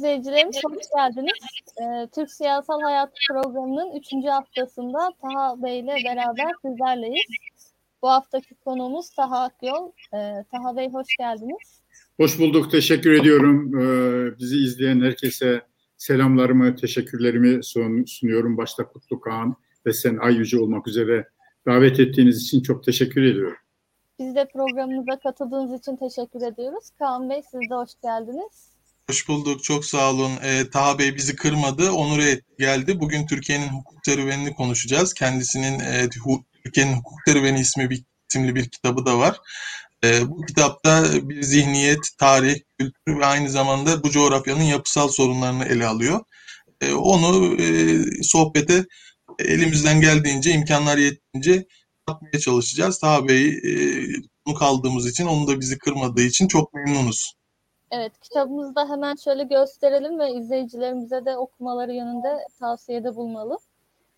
İzleyicilerimiz hoş geldiniz. Ee, Türk Siyasal Hayat programının 3. haftasında Taha Bey ile beraber sizlerleyiz. Bu haftaki konuğumuz Taha Akyol. Ee, Taha Bey hoş geldiniz. Hoş bulduk, teşekkür ediyorum. Ee, bizi izleyen herkese selamlarımı, teşekkürlerimi sunuyorum. Başta Kutlu Kağan ve sen Ay Yüce olmak üzere davet ettiğiniz için çok teşekkür ediyorum. Biz de programımıza katıldığınız için teşekkür ediyoruz. Kaan Bey siz de hoş geldiniz. Hoş bulduk. Çok sağ olun. Ee, Taha Bey bizi kırmadı. Onur geldi. Bugün Türkiye'nin hukuk serüvenini konuşacağız. Kendisinin e, Türkiye'nin hukuk serüveni ismi bir, isimli bir kitabı da var. E, bu kitapta bir zihniyet, tarih, kültür ve aynı zamanda bu coğrafyanın yapısal sorunlarını ele alıyor. E, onu e, sohbete elimizden geldiğince, imkanlar yettiğince yapmaya çalışacağız. Taha Bey e, kaldığımız için, onu da bizi kırmadığı için çok memnunuz. Evet, kitabımızı da hemen şöyle gösterelim ve izleyicilerimize de okumaları yönünde tavsiyede bulunalım.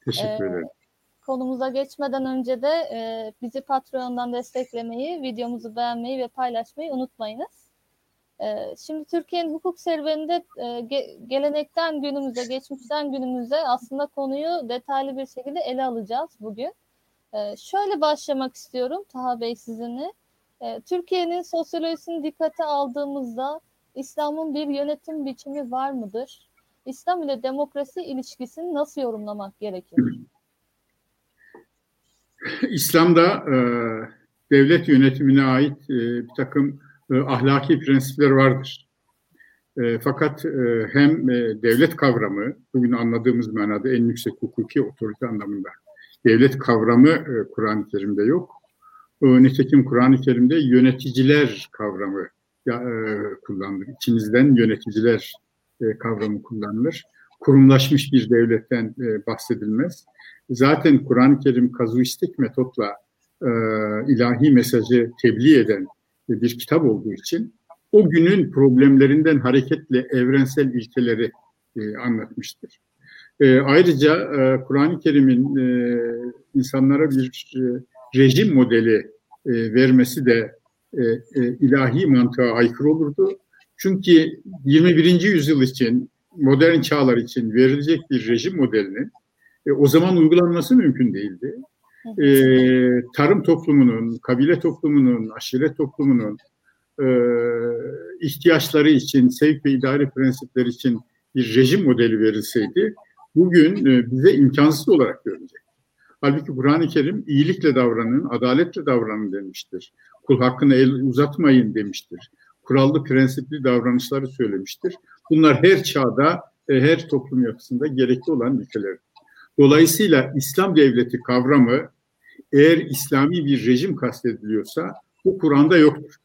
Teşekkür ederim. Ee, konumuza geçmeden önce de e, bizi Patreon'dan desteklemeyi, videomuzu beğenmeyi ve paylaşmayı unutmayınız. E, şimdi Türkiye'nin hukuk serüveninde e, ge, gelenekten günümüze, geçmişten günümüze aslında konuyu detaylı bir şekilde ele alacağız bugün. E, şöyle başlamak istiyorum Taha Bey sizinle. E, Türkiye'nin sosyolojisini dikkate aldığımızda İslam'ın bir yönetim biçimi var mıdır? İslam ile demokrasi ilişkisini nasıl yorumlamak gerekir? İslam'da e, devlet yönetimine ait e, bir takım e, ahlaki prensipler vardır. E, fakat e, hem e, devlet kavramı, bugün anladığımız manada en yüksek hukuki otorite anlamında devlet kavramı e, Kur'an-ı Kerim'de yok. Nitekim Kur'an-ı Kerim'de yöneticiler kavramı e, kullanılır. İçinizden yöneticiler e, kavramı kullanılır. Kurumlaşmış bir devletten e, bahsedilmez. Zaten Kur'an-ı Kerim kazuistik metotla ilahi mesajı tebliğ eden bir kitap olduğu için o günün problemlerinden hareketle evrensel ilkeleri anlatmıştır. Ayrıca Kur'an-ı Kerim'in insanlara bir rejim modeli e, vermesi de e, e, ilahi mantığa aykırı olurdu. Çünkü 21. yüzyıl için, modern çağlar için verilecek bir rejim modelinin e, o zaman uygulanması mümkün değildi. E, tarım toplumunun, kabile toplumunun, aşiret toplumunun e, ihtiyaçları için, sevk ve idare prensipleri için bir rejim modeli verilseydi bugün e, bize imkansız olarak görünecek. Halbuki Kur'an-ı Kerim iyilikle davranın, adaletle davranın demiştir. Kul hakkını el uzatmayın demiştir. Kurallı, prensipli davranışları söylemiştir. Bunlar her çağda, her toplum yapısında gerekli olan ilkeler. Dolayısıyla İslam devleti kavramı eğer İslami bir rejim kastediliyorsa bu Kur'an'da yoktur.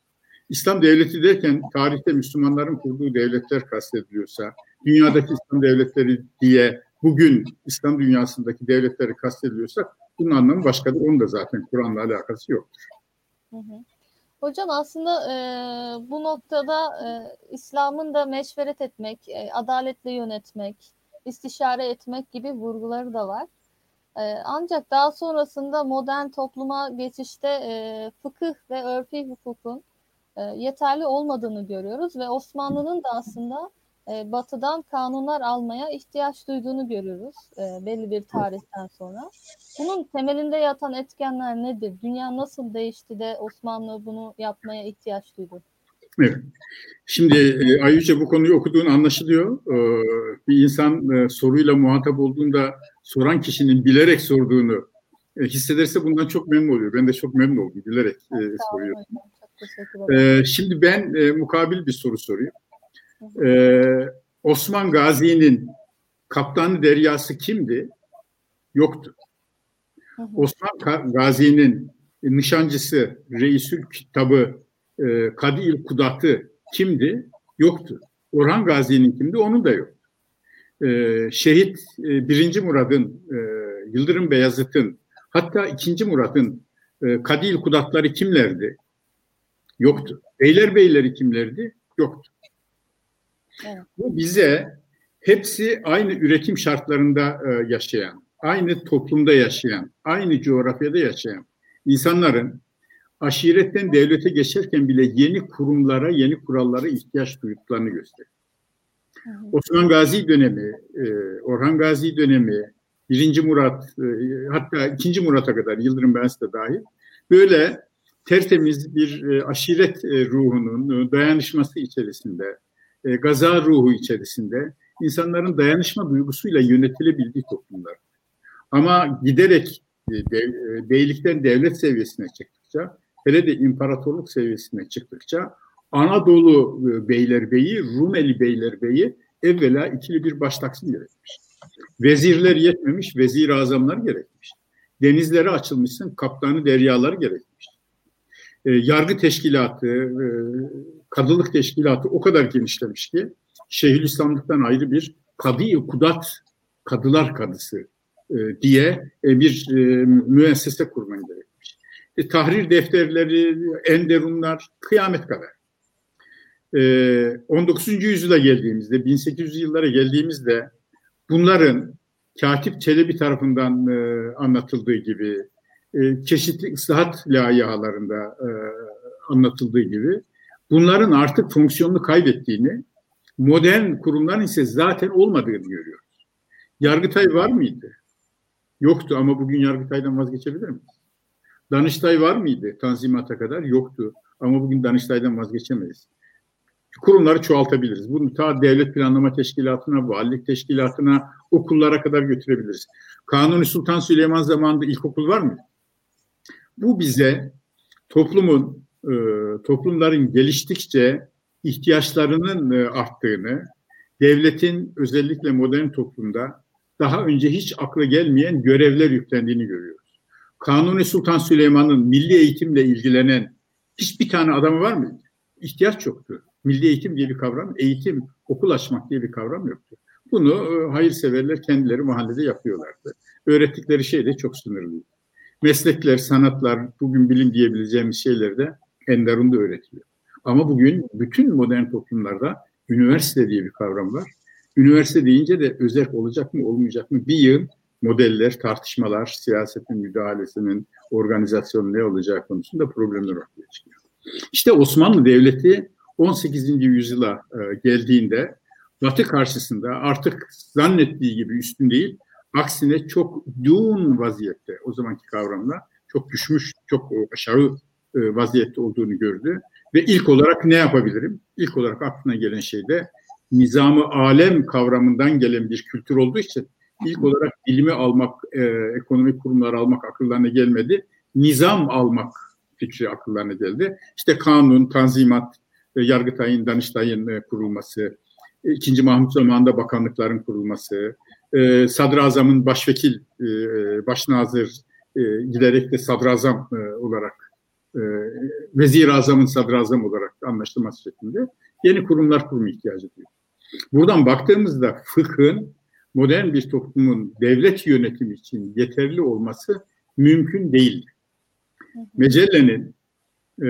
İslam devleti derken tarihte Müslümanların kurduğu devletler kastediliyorsa, dünyadaki İslam devletleri diye bugün İslam dünyasındaki devletleri kastediliyorsak bunun anlamı başkadır. Onun da zaten Kur'an'la alakası yoktur. Hı hı. Hocam aslında e, bu noktada e, İslam'ın da meşveret etmek, e, adaletle yönetmek, istişare etmek gibi vurguları da var. E, ancak daha sonrasında modern topluma geçişte e, fıkıh ve örfi hukukun e, yeterli olmadığını görüyoruz ve Osmanlı'nın da aslında e, batıdan kanunlar almaya ihtiyaç duyduğunu görüyoruz e, belli bir tarihten sonra. Bunun temelinde yatan etkenler nedir? Dünya nasıl değişti de Osmanlı bunu yapmaya ihtiyaç duydu? Evet. Şimdi e, Ayüce bu konuyu okuduğun anlaşılıyor. Ee, bir insan e, soruyla muhatap olduğunda soran kişinin bilerek sorduğunu e, hissederse bundan çok memnun oluyor. Ben de çok memnun oldum bilerek e, soruyorum. Şimdi ben e, mukabil bir soru sorayım. Ee, Osman Gazi'nin kaptanı deryası kimdi? Yoktu. Osman Gazi'nin nişancısı, reisül kitabı, e, Kadil Kudat'ı kimdi? Yoktu. Orhan Gazi'nin kimdi? Onun da yok. E, şehit e, birinci Murad'ın, e, Yıldırım Beyazıt'ın, hatta ikinci Murad'ın e, Kadil Kudatları kimlerdi? Yoktu. Beyler beyleri kimlerdi? Yoktu. Evet. Bu bize hepsi aynı üretim şartlarında e, yaşayan, aynı toplumda yaşayan, aynı coğrafyada yaşayan insanların aşiretten devlete geçerken bile yeni kurumlara, yeni kurallara ihtiyaç duyduklarını gösteriyor. Osman Gazi dönemi, e, Orhan Gazi dönemi, birinci Murat, e, hatta ikinci Murat'a kadar Yıldırım Beyazıt da dahil böyle tertemiz bir e, aşiret e, ruhunun dayanışması içerisinde, e, gaza ruhu içerisinde insanların dayanışma duygusuyla yönetilebildiği toplumlar. Ama giderek dev, beylikten devlet seviyesine çıktıkça, hele de imparatorluk seviyesine çıktıkça Anadolu beylerbeyi, Rumeli beylerbeyi evvela ikili bir baştaksın gerekmiş. Vezirler yetmemiş, vezir azamlar gerekmiş. Denizlere açılmışsın, kaptanı deryalar gerekmiş. E, yargı teşkilatı, e, kadılık teşkilatı o kadar genişlemiş ki Şeyhülislamlıktan ayrı bir kadı kudat, kadılar kadısı e, diye e, bir e, müessese kurman gerekmiş. E, tahrir defterleri, enderunlar kıyamet kadar. E, 19. yüzyıla geldiğimizde, 1800 yıllara geldiğimizde bunların Katip Çelebi tarafından e, anlatıldığı gibi e, çeşitli ıslahat layihalarında e, anlatıldığı gibi bunların artık fonksiyonunu kaybettiğini, modern kurumların ise zaten olmadığını görüyoruz. Yargıtay var mıydı? Yoktu ama bugün Yargıtay'dan vazgeçebilir miyiz? Danıştay var mıydı Tanzimat'a kadar? Yoktu ama bugün Danıştay'dan vazgeçemeyiz kurumları çoğaltabiliriz. Bunu ta devlet planlama teşkilatına, valilik teşkilatına, okullara kadar götürebiliriz. Kanuni Sultan Süleyman zamanında ilkokul var mı? Bu bize toplumun, e, toplumların geliştikçe ihtiyaçlarının e, arttığını, devletin özellikle modern toplumda daha önce hiç akla gelmeyen görevler yüklendiğini görüyoruz. Kanuni Sultan Süleyman'ın milli eğitimle ilgilenen hiçbir tane adamı var mıydı? İhtiyaç yoktu milli eğitim diye bir kavram, eğitim, okul açmak diye bir kavram yoktu. Bunu e, hayırseverler kendileri mahallede yapıyorlardı. Öğrettikleri şey de çok sınırlıydı. Meslekler, sanatlar, bugün bilim diyebileceğimiz şeyler de Enderun'da öğretiliyor. Ama bugün bütün modern toplumlarda üniversite diye bir kavram var. Üniversite deyince de özel olacak mı olmayacak mı bir yığın modeller, tartışmalar, siyasetin müdahalesinin, organizasyonun ne olacağı konusunda problemler ortaya çıkıyor. İşte Osmanlı Devleti 18. yüzyıla e, geldiğinde Batı karşısında artık zannettiği gibi üstün değil, aksine çok dun vaziyette o zamanki kavramla çok düşmüş, çok aşağı vaziyette olduğunu gördü. Ve ilk olarak ne yapabilirim? İlk olarak aklına gelen şey de nizamı alem kavramından gelen bir kültür olduğu için ilk olarak bilimi almak, e, ekonomik kurumları almak akıllarına gelmedi. Nizam almak fikri akıllarına geldi. İşte kanun, tanzimat, e, Yargıtay'ın, Danıştay'ın e, kurulması, e, ikinci Mahmut zamanında bakanlıkların kurulması, Sadrazam'ın başvekil, başnazır giderek de sadrazam olarak, vezir azamın sadrazam olarak anlaşılması şeklinde yeni kurumlar kurma ihtiyacı duyuyor. Buradan baktığımızda fıkhın modern bir toplumun devlet yönetimi için yeterli olması mümkün değil. Mecelle'nin e,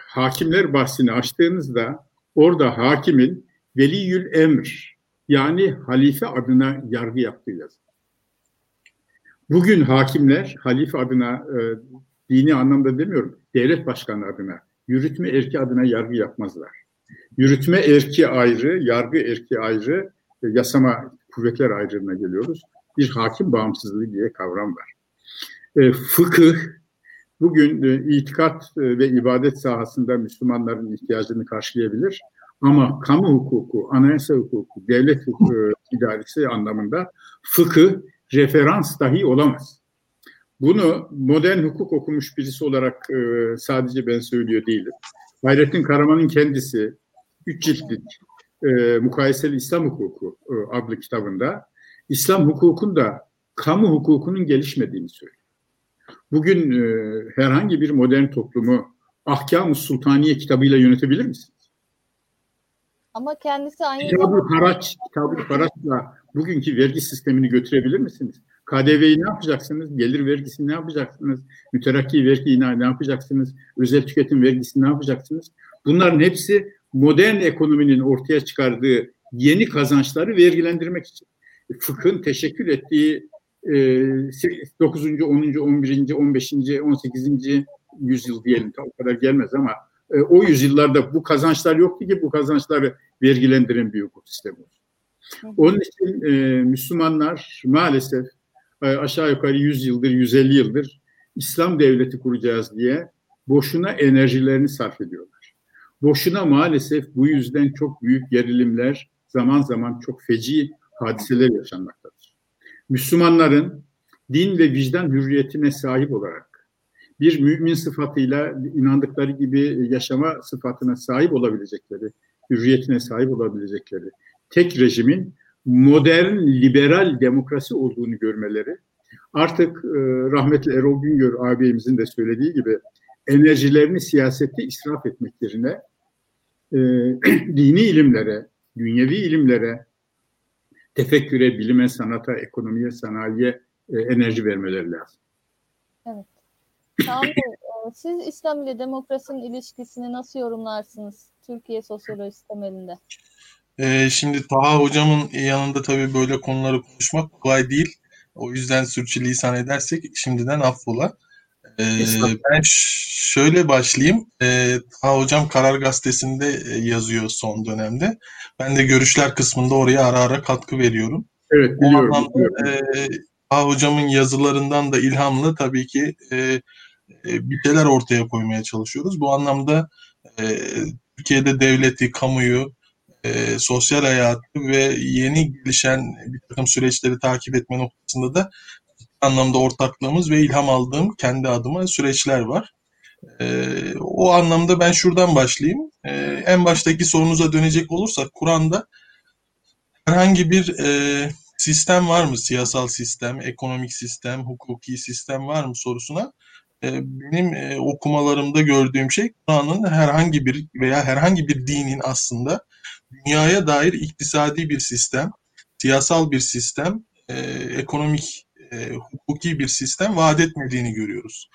hakimler bahsini açtığınızda orada hakimin veliyül emr yani halife adına yargı yaptığı yazı. Bugün hakimler halife adına e, dini anlamda demiyorum, devlet başkanı adına, yürütme erki adına yargı yapmazlar. Yürütme erki ayrı, yargı erki ayrı, e, yasama kuvvetler ayrılığına geliyoruz. Bir hakim bağımsızlığı diye kavram var. E, fıkıh, bugün e, itikat e, ve ibadet sahasında Müslümanların ihtiyacını karşılayabilir. Ama kamu hukuku, anayasa hukuku, devlet hukuku, e, idaresi anlamında fıkı referans dahi olamaz. Bunu modern hukuk okumuş birisi olarak e, sadece ben söylüyor değilim. Hayrettin Karaman'ın kendisi üç ciltlik e, Mukayeseli İslam Hukuku e, adlı kitabında İslam hukukunda kamu hukukunun gelişmediğini söylüyor. Bugün e, herhangi bir modern toplumu Ahkam-ı Sultaniye kitabıyla yönetebilir misiniz? Ama kendisi aynı kitabı haraç, kitabı haraçla bugünkü vergi sistemini götürebilir misiniz? KDV'yi ne yapacaksınız? Gelir vergisini ne yapacaksınız? Müterakki vergiyi ne yapacaksınız? Özel tüketim vergisini ne yapacaksınız? Bunların hepsi modern ekonominin ortaya çıkardığı yeni kazançları vergilendirmek için. Fıkhın teşekkül ettiği 9. 10. 11. 15. 18. yüzyıl diyelim o kadar gelmez ama e, o yüzyıllarda bu kazançlar yoktu ki bu kazançları vergilendiren bir hukuk sistemi olsun. Onun için e, Müslümanlar maalesef aşağı yukarı 100 yıldır, 150 yıldır İslam devleti kuracağız diye boşuna enerjilerini sarf ediyorlar. Boşuna maalesef bu yüzden çok büyük gerilimler, zaman zaman çok feci hadiseler yaşanmaktadır. Müslümanların din ve vicdan hürriyetine sahip olarak bir mümin sıfatıyla inandıkları gibi yaşama sıfatına sahip olabilecekleri, hürriyetine sahip olabilecekleri tek rejimin modern liberal demokrasi olduğunu görmeleri artık e, rahmetli Erol Güngör ağabeyimizin de söylediği gibi enerjilerini siyasette israf etmek yerine e, dini ilimlere, dünyevi ilimlere, tefekküre, bilime, sanata, ekonomiye, sanayiye e, enerji vermeleri lazım. Evet. E, siz İslam ile demokrasinin ilişkisini nasıl yorumlarsınız Türkiye sosyolojisi temelinde? Ee, şimdi Taha hocamın yanında tabii böyle konuları konuşmak kolay değil. O yüzden sürçülisan edersek şimdiden affola. Ee, ben şöyle başlayayım. Ee, Taha hocam Karar Gazetesi'nde e, yazıyor son dönemde. Ben de görüşler kısmında oraya ara ara katkı veriyorum. Evet biliyorum. O anlamda, biliyorum. E, Taha hocamın yazılarından da ilhamlı tabii ki e, e, bir şeyler ortaya koymaya çalışıyoruz. Bu anlamda e, Türkiye'de devleti, kamuyu, e, sosyal hayatı ve yeni gelişen bir takım süreçleri takip etme noktasında da anlamda ortaklığımız ve ilham aldığım kendi adıma süreçler var. E, o anlamda ben şuradan başlayayım. E, en baştaki sorunuza dönecek olursak Kur'an'da herhangi bir e, sistem var mı? Siyasal sistem, ekonomik sistem, hukuki sistem var mı sorusuna e, benim e, okumalarımda gördüğüm şey Kur'an'ın herhangi bir veya herhangi bir dinin aslında dünyaya dair iktisadi bir sistem, siyasal bir sistem, e, ekonomik, e, hukuki bir sistem vaat etmediğini görüyoruz.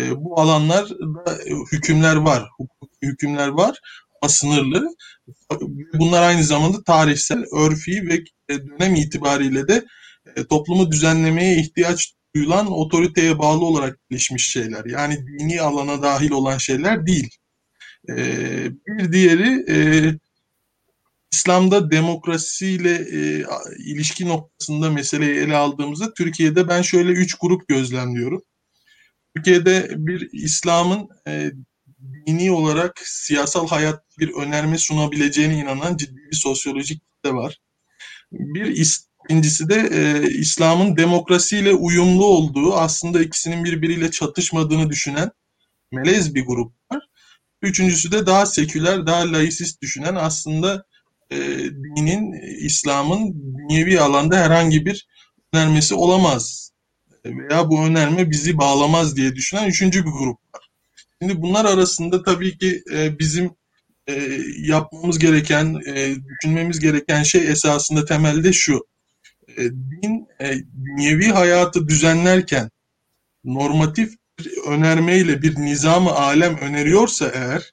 E, bu alanlarda hükümler var, hukuki hükümler var ama sınırlı. Bunlar aynı zamanda tarihsel, örfi ve dönem itibariyle de e, toplumu düzenlemeye ihtiyaç duyulan otoriteye bağlı olarak gelişmiş şeyler. Yani dini alana dahil olan şeyler değil. E, bir diğeri e, İslam'da demokrasiyle e, ilişki noktasında meseleyi ele aldığımızda Türkiye'de ben şöyle üç grup gözlemliyorum. Türkiye'de bir İslam'ın e, dini olarak siyasal hayat bir önerme sunabileceğine inanan ciddi bir sosyolojik kitle var. Bir ikincisi de e, İslam'ın demokrasiyle uyumlu olduğu aslında ikisinin birbiriyle çatışmadığını düşünen melez bir grup var. Üçüncüsü de daha seküler, daha laisist düşünen aslında e, dinin, İslam'ın dünyevi alanda herhangi bir önermesi olamaz veya bu önerme bizi bağlamaz diye düşünen üçüncü bir grup var. Şimdi bunlar arasında tabii ki e, bizim e, yapmamız gereken, e, düşünmemiz gereken şey esasında temelde şu. E, din e, dünyevi hayatı düzenlerken normatif bir önermeyle bir nizamı alem öneriyorsa eğer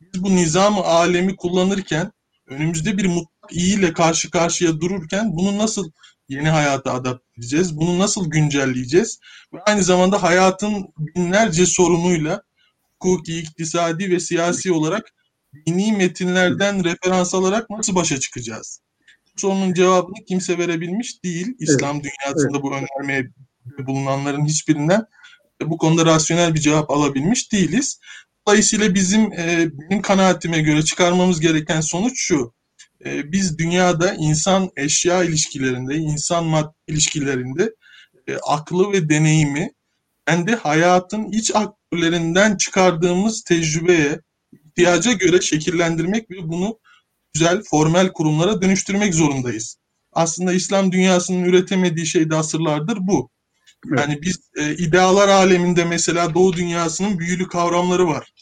biz bu nizamı alemi kullanırken önümüzde bir mutlak iyi ile karşı karşıya dururken bunu nasıl yeni hayata adapte edeceğiz? Bunu nasıl güncelleyeceğiz? Ve aynı zamanda hayatın binlerce sorunuyla hukuki, iktisadi ve siyasi olarak dini metinlerden referans alarak nasıl başa çıkacağız? Bu sorunun cevabını kimse verebilmiş değil. İslam evet. dünyasında evet. bu önermeye bulunanların hiçbirinden bu konuda rasyonel bir cevap alabilmiş değiliz. Dolayısıyla bizim e, benim kanaatime göre çıkarmamız gereken sonuç şu. E, biz dünyada insan eşya ilişkilerinde, insan madde ilişkilerinde e, aklı ve deneyimi kendi hayatın iç aktörlerinden çıkardığımız tecrübeye, ihtiyaca göre şekillendirmek ve bunu güzel, formel kurumlara dönüştürmek zorundayız. Aslında İslam dünyasının üretemediği şey de asırlardır bu. Yani biz e, idealar aleminde mesela Doğu dünyasının büyülü kavramları var.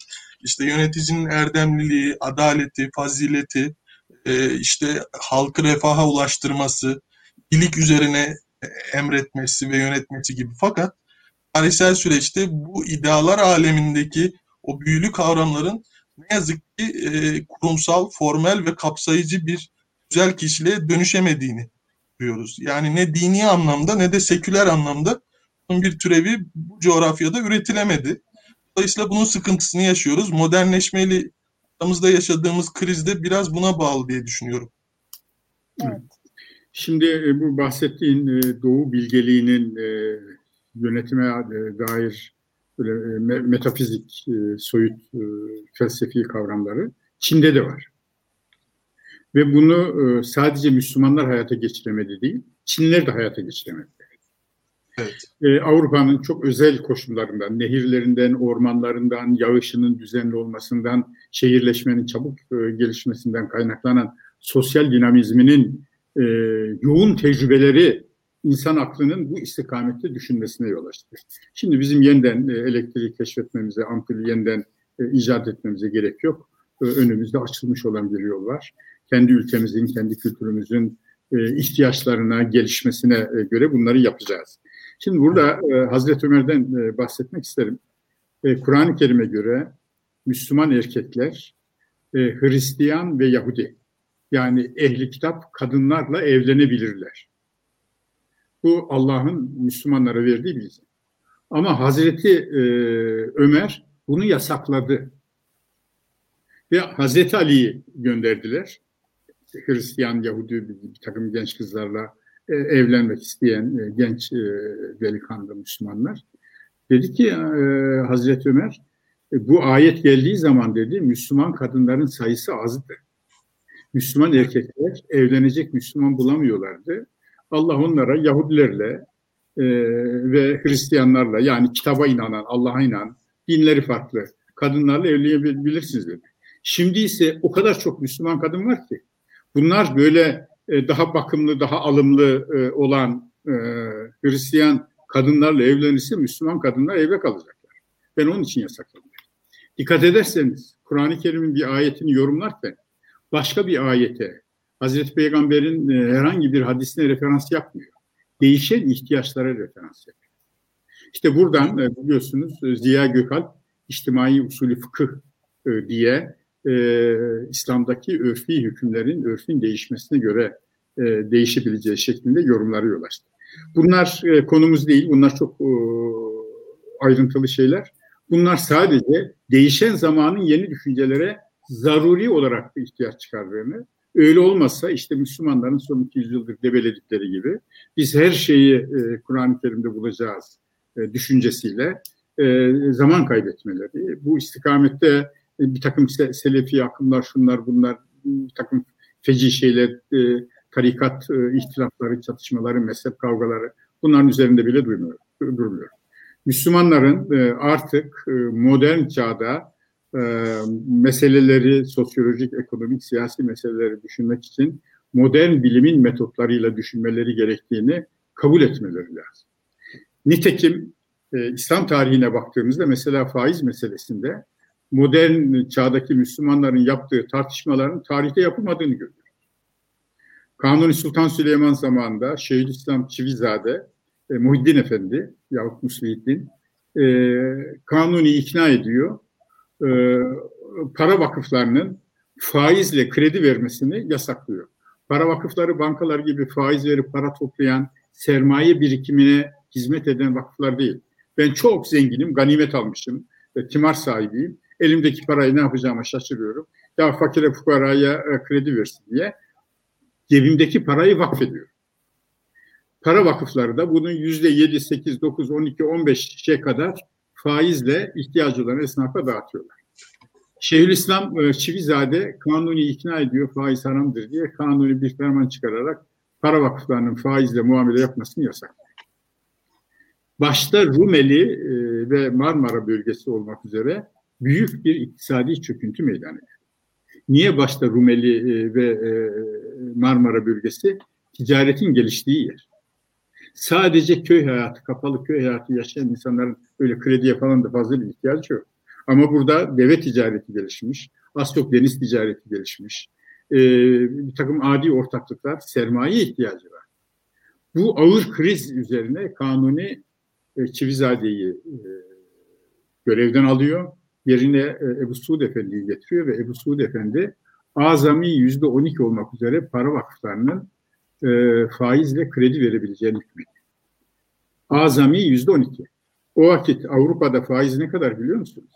İşte yöneticinin erdemliliği, adaleti, fazileti, e, işte halkı refaha ulaştırması, iyilik üzerine emretmesi ve yönetmesi gibi. Fakat tarihsel süreçte bu idealar alemindeki o büyülü kavramların ne yazık ki e, kurumsal, formel ve kapsayıcı bir güzel kişiliğe dönüşemediğini görüyoruz. Yani ne dini anlamda ne de seküler anlamda bir türevi bu coğrafyada üretilemedi. Dolayısıyla bunun sıkıntısını yaşıyoruz. Modernleşmeyle aramızda yaşadığımız krizde biraz buna bağlı diye düşünüyorum. Evet. Şimdi e, bu bahsettiğin e, Doğu bilgeliğinin e, yönetime dair böyle metafizik, soyut felsefi kavramları Çin'de de var. Ve bunu sadece Müslümanlar hayata geçiremedi değil, Çinliler de hayata geçiremedi. Evet. Avrupa'nın çok özel koşullarından, nehirlerinden, ormanlarından, yağışının düzenli olmasından, şehirleşmenin çabuk gelişmesinden kaynaklanan sosyal dinamizminin e, yoğun tecrübeleri insan aklının bu istikamette düşünmesine yol açtı. Şimdi bizim yeniden e, elektriği keşfetmemize, ampulü yeniden e, icat etmemize gerek yok. E, önümüzde açılmış olan bir yol var. Kendi ülkemizin, kendi kültürümüzün e, ihtiyaçlarına, gelişmesine e, göre bunları yapacağız. Şimdi burada e, Hazreti Ömer'den e, bahsetmek isterim. E, Kur'an-ı Kerim'e göre Müslüman erkekler, e, Hristiyan ve Yahudi yani ehli kitap kadınlarla evlenebilirler. Bu Allah'ın Müslümanlara verdiği bilgi. Ama Hazreti e, Ömer bunu yasakladı. Ve Hazreti Ali'yi gönderdiler. Hristiyan, Yahudi bir, takım genç kızlarla e, evlenmek isteyen e, genç e, delikanlı Müslümanlar. Dedi ki e, Hazreti Ömer, e, bu ayet geldiği zaman dedi Müslüman kadınların sayısı azdı. Müslüman erkekler evlenecek Müslüman bulamıyorlardı. Allah onlara Yahudilerle e, ve Hristiyanlarla yani kitaba inanan, Allah'a inanan, dinleri farklı kadınlarla evlenebilirsiniz dedi. Şimdi ise o kadar çok Müslüman kadın var ki bunlar böyle e, daha bakımlı, daha alımlı e, olan e, Hristiyan kadınlarla evlenirse Müslüman kadınlar evde kalacaklar. Ben onun için yasakladım. Dikkat ederseniz Kur'an-ı Kerim'in bir ayetini yorumlarken başka bir ayete, Hazreti Peygamber'in herhangi bir hadisine referans yapmıyor. Değişen ihtiyaçlara referans yapıyor. İşte buradan biliyorsunuz Ziya Gökalp İçtimai Usulü Fıkıh diye İslam'daki örfi hükümlerin örfün değişmesine göre değişebileceği şeklinde yorumları yol açtı. Bunlar konumuz değil, bunlar çok ayrıntılı şeyler. Bunlar sadece değişen zamanın yeni düşüncelere zaruri olarak bir ihtiyaç çıkardığını, öyle olmazsa işte Müslümanların son 200 yıldır debeledikleri gibi biz her şeyi e, Kur'an-ı Kerim'de bulacağız e, düşüncesiyle e, zaman kaybetmeleri. Bu istikamette e, bir takım se selefi akımlar, şunlar bunlar, bir takım feci şeyler, e, tarikat e, ihtilafları, çatışmaları, mezhep kavgaları bunların üzerinde bile duymuyor, durmuyor. Müslümanların e, artık e, modern çağda e, meseleleri, sosyolojik, ekonomik, siyasi meseleleri düşünmek için modern bilimin metotlarıyla düşünmeleri gerektiğini kabul etmeleri lazım. Nitekim e, İslam tarihine baktığımızda mesela faiz meselesinde modern çağdaki Müslümanların yaptığı tartışmaların tarihte yapılmadığını görüyoruz. Kanuni Sultan Süleyman zamanında Şeyhülislam Çivizade, e, Muhiddin Efendi yahut Muslihiddin e, Kanuni ikna ediyor e, para vakıflarının faizle kredi vermesini yasaklıyor. Para vakıfları bankalar gibi faiz verip para toplayan, sermaye birikimine hizmet eden vakıflar değil. Ben çok zenginim, ganimet almışım, ve timar sahibiyim. Elimdeki parayı ne yapacağıma şaşırıyorum. Ya fakire fukaraya e, kredi versin diye cebimdeki parayı vakfediyor. Para vakıfları da bunun yüzde yedi, sekiz, dokuz, on iki, on beşe kadar faizle ihtiyacı olan esnafa dağıtıyorlar. Şeyhülislam e, Çivizade kanuni ikna ediyor faiz haramdır diye kanuni bir ferman çıkararak para vakıflarının faizle muamele yapmasını yasaklıyor. Başta Rumeli e, ve Marmara bölgesi olmak üzere büyük bir iktisadi çöküntü meydana. Niye başta Rumeli e, ve Marmara bölgesi? Ticaretin geliştiği yer sadece köy hayatı, kapalı köy hayatı yaşayan insanların öyle krediye falan da fazla bir ihtiyacı yok. Ama burada deve ticareti gelişmiş, az çok deniz ticareti gelişmiş, ee, bir takım adi ortaklıklar, sermaye ihtiyacı var. Bu ağır kriz üzerine Kanuni e, Çivizade'yi e, görevden alıyor. Yerine e, Ebu Suud Efendi'yi getiriyor ve Ebu Suud Efendi azami yüzde on iki olmak üzere para vakıflarının e, faizle kredi verebileceğini hükmetti. Azami yüzde on iki. O vakit Avrupa'da faiz ne kadar biliyor musunuz?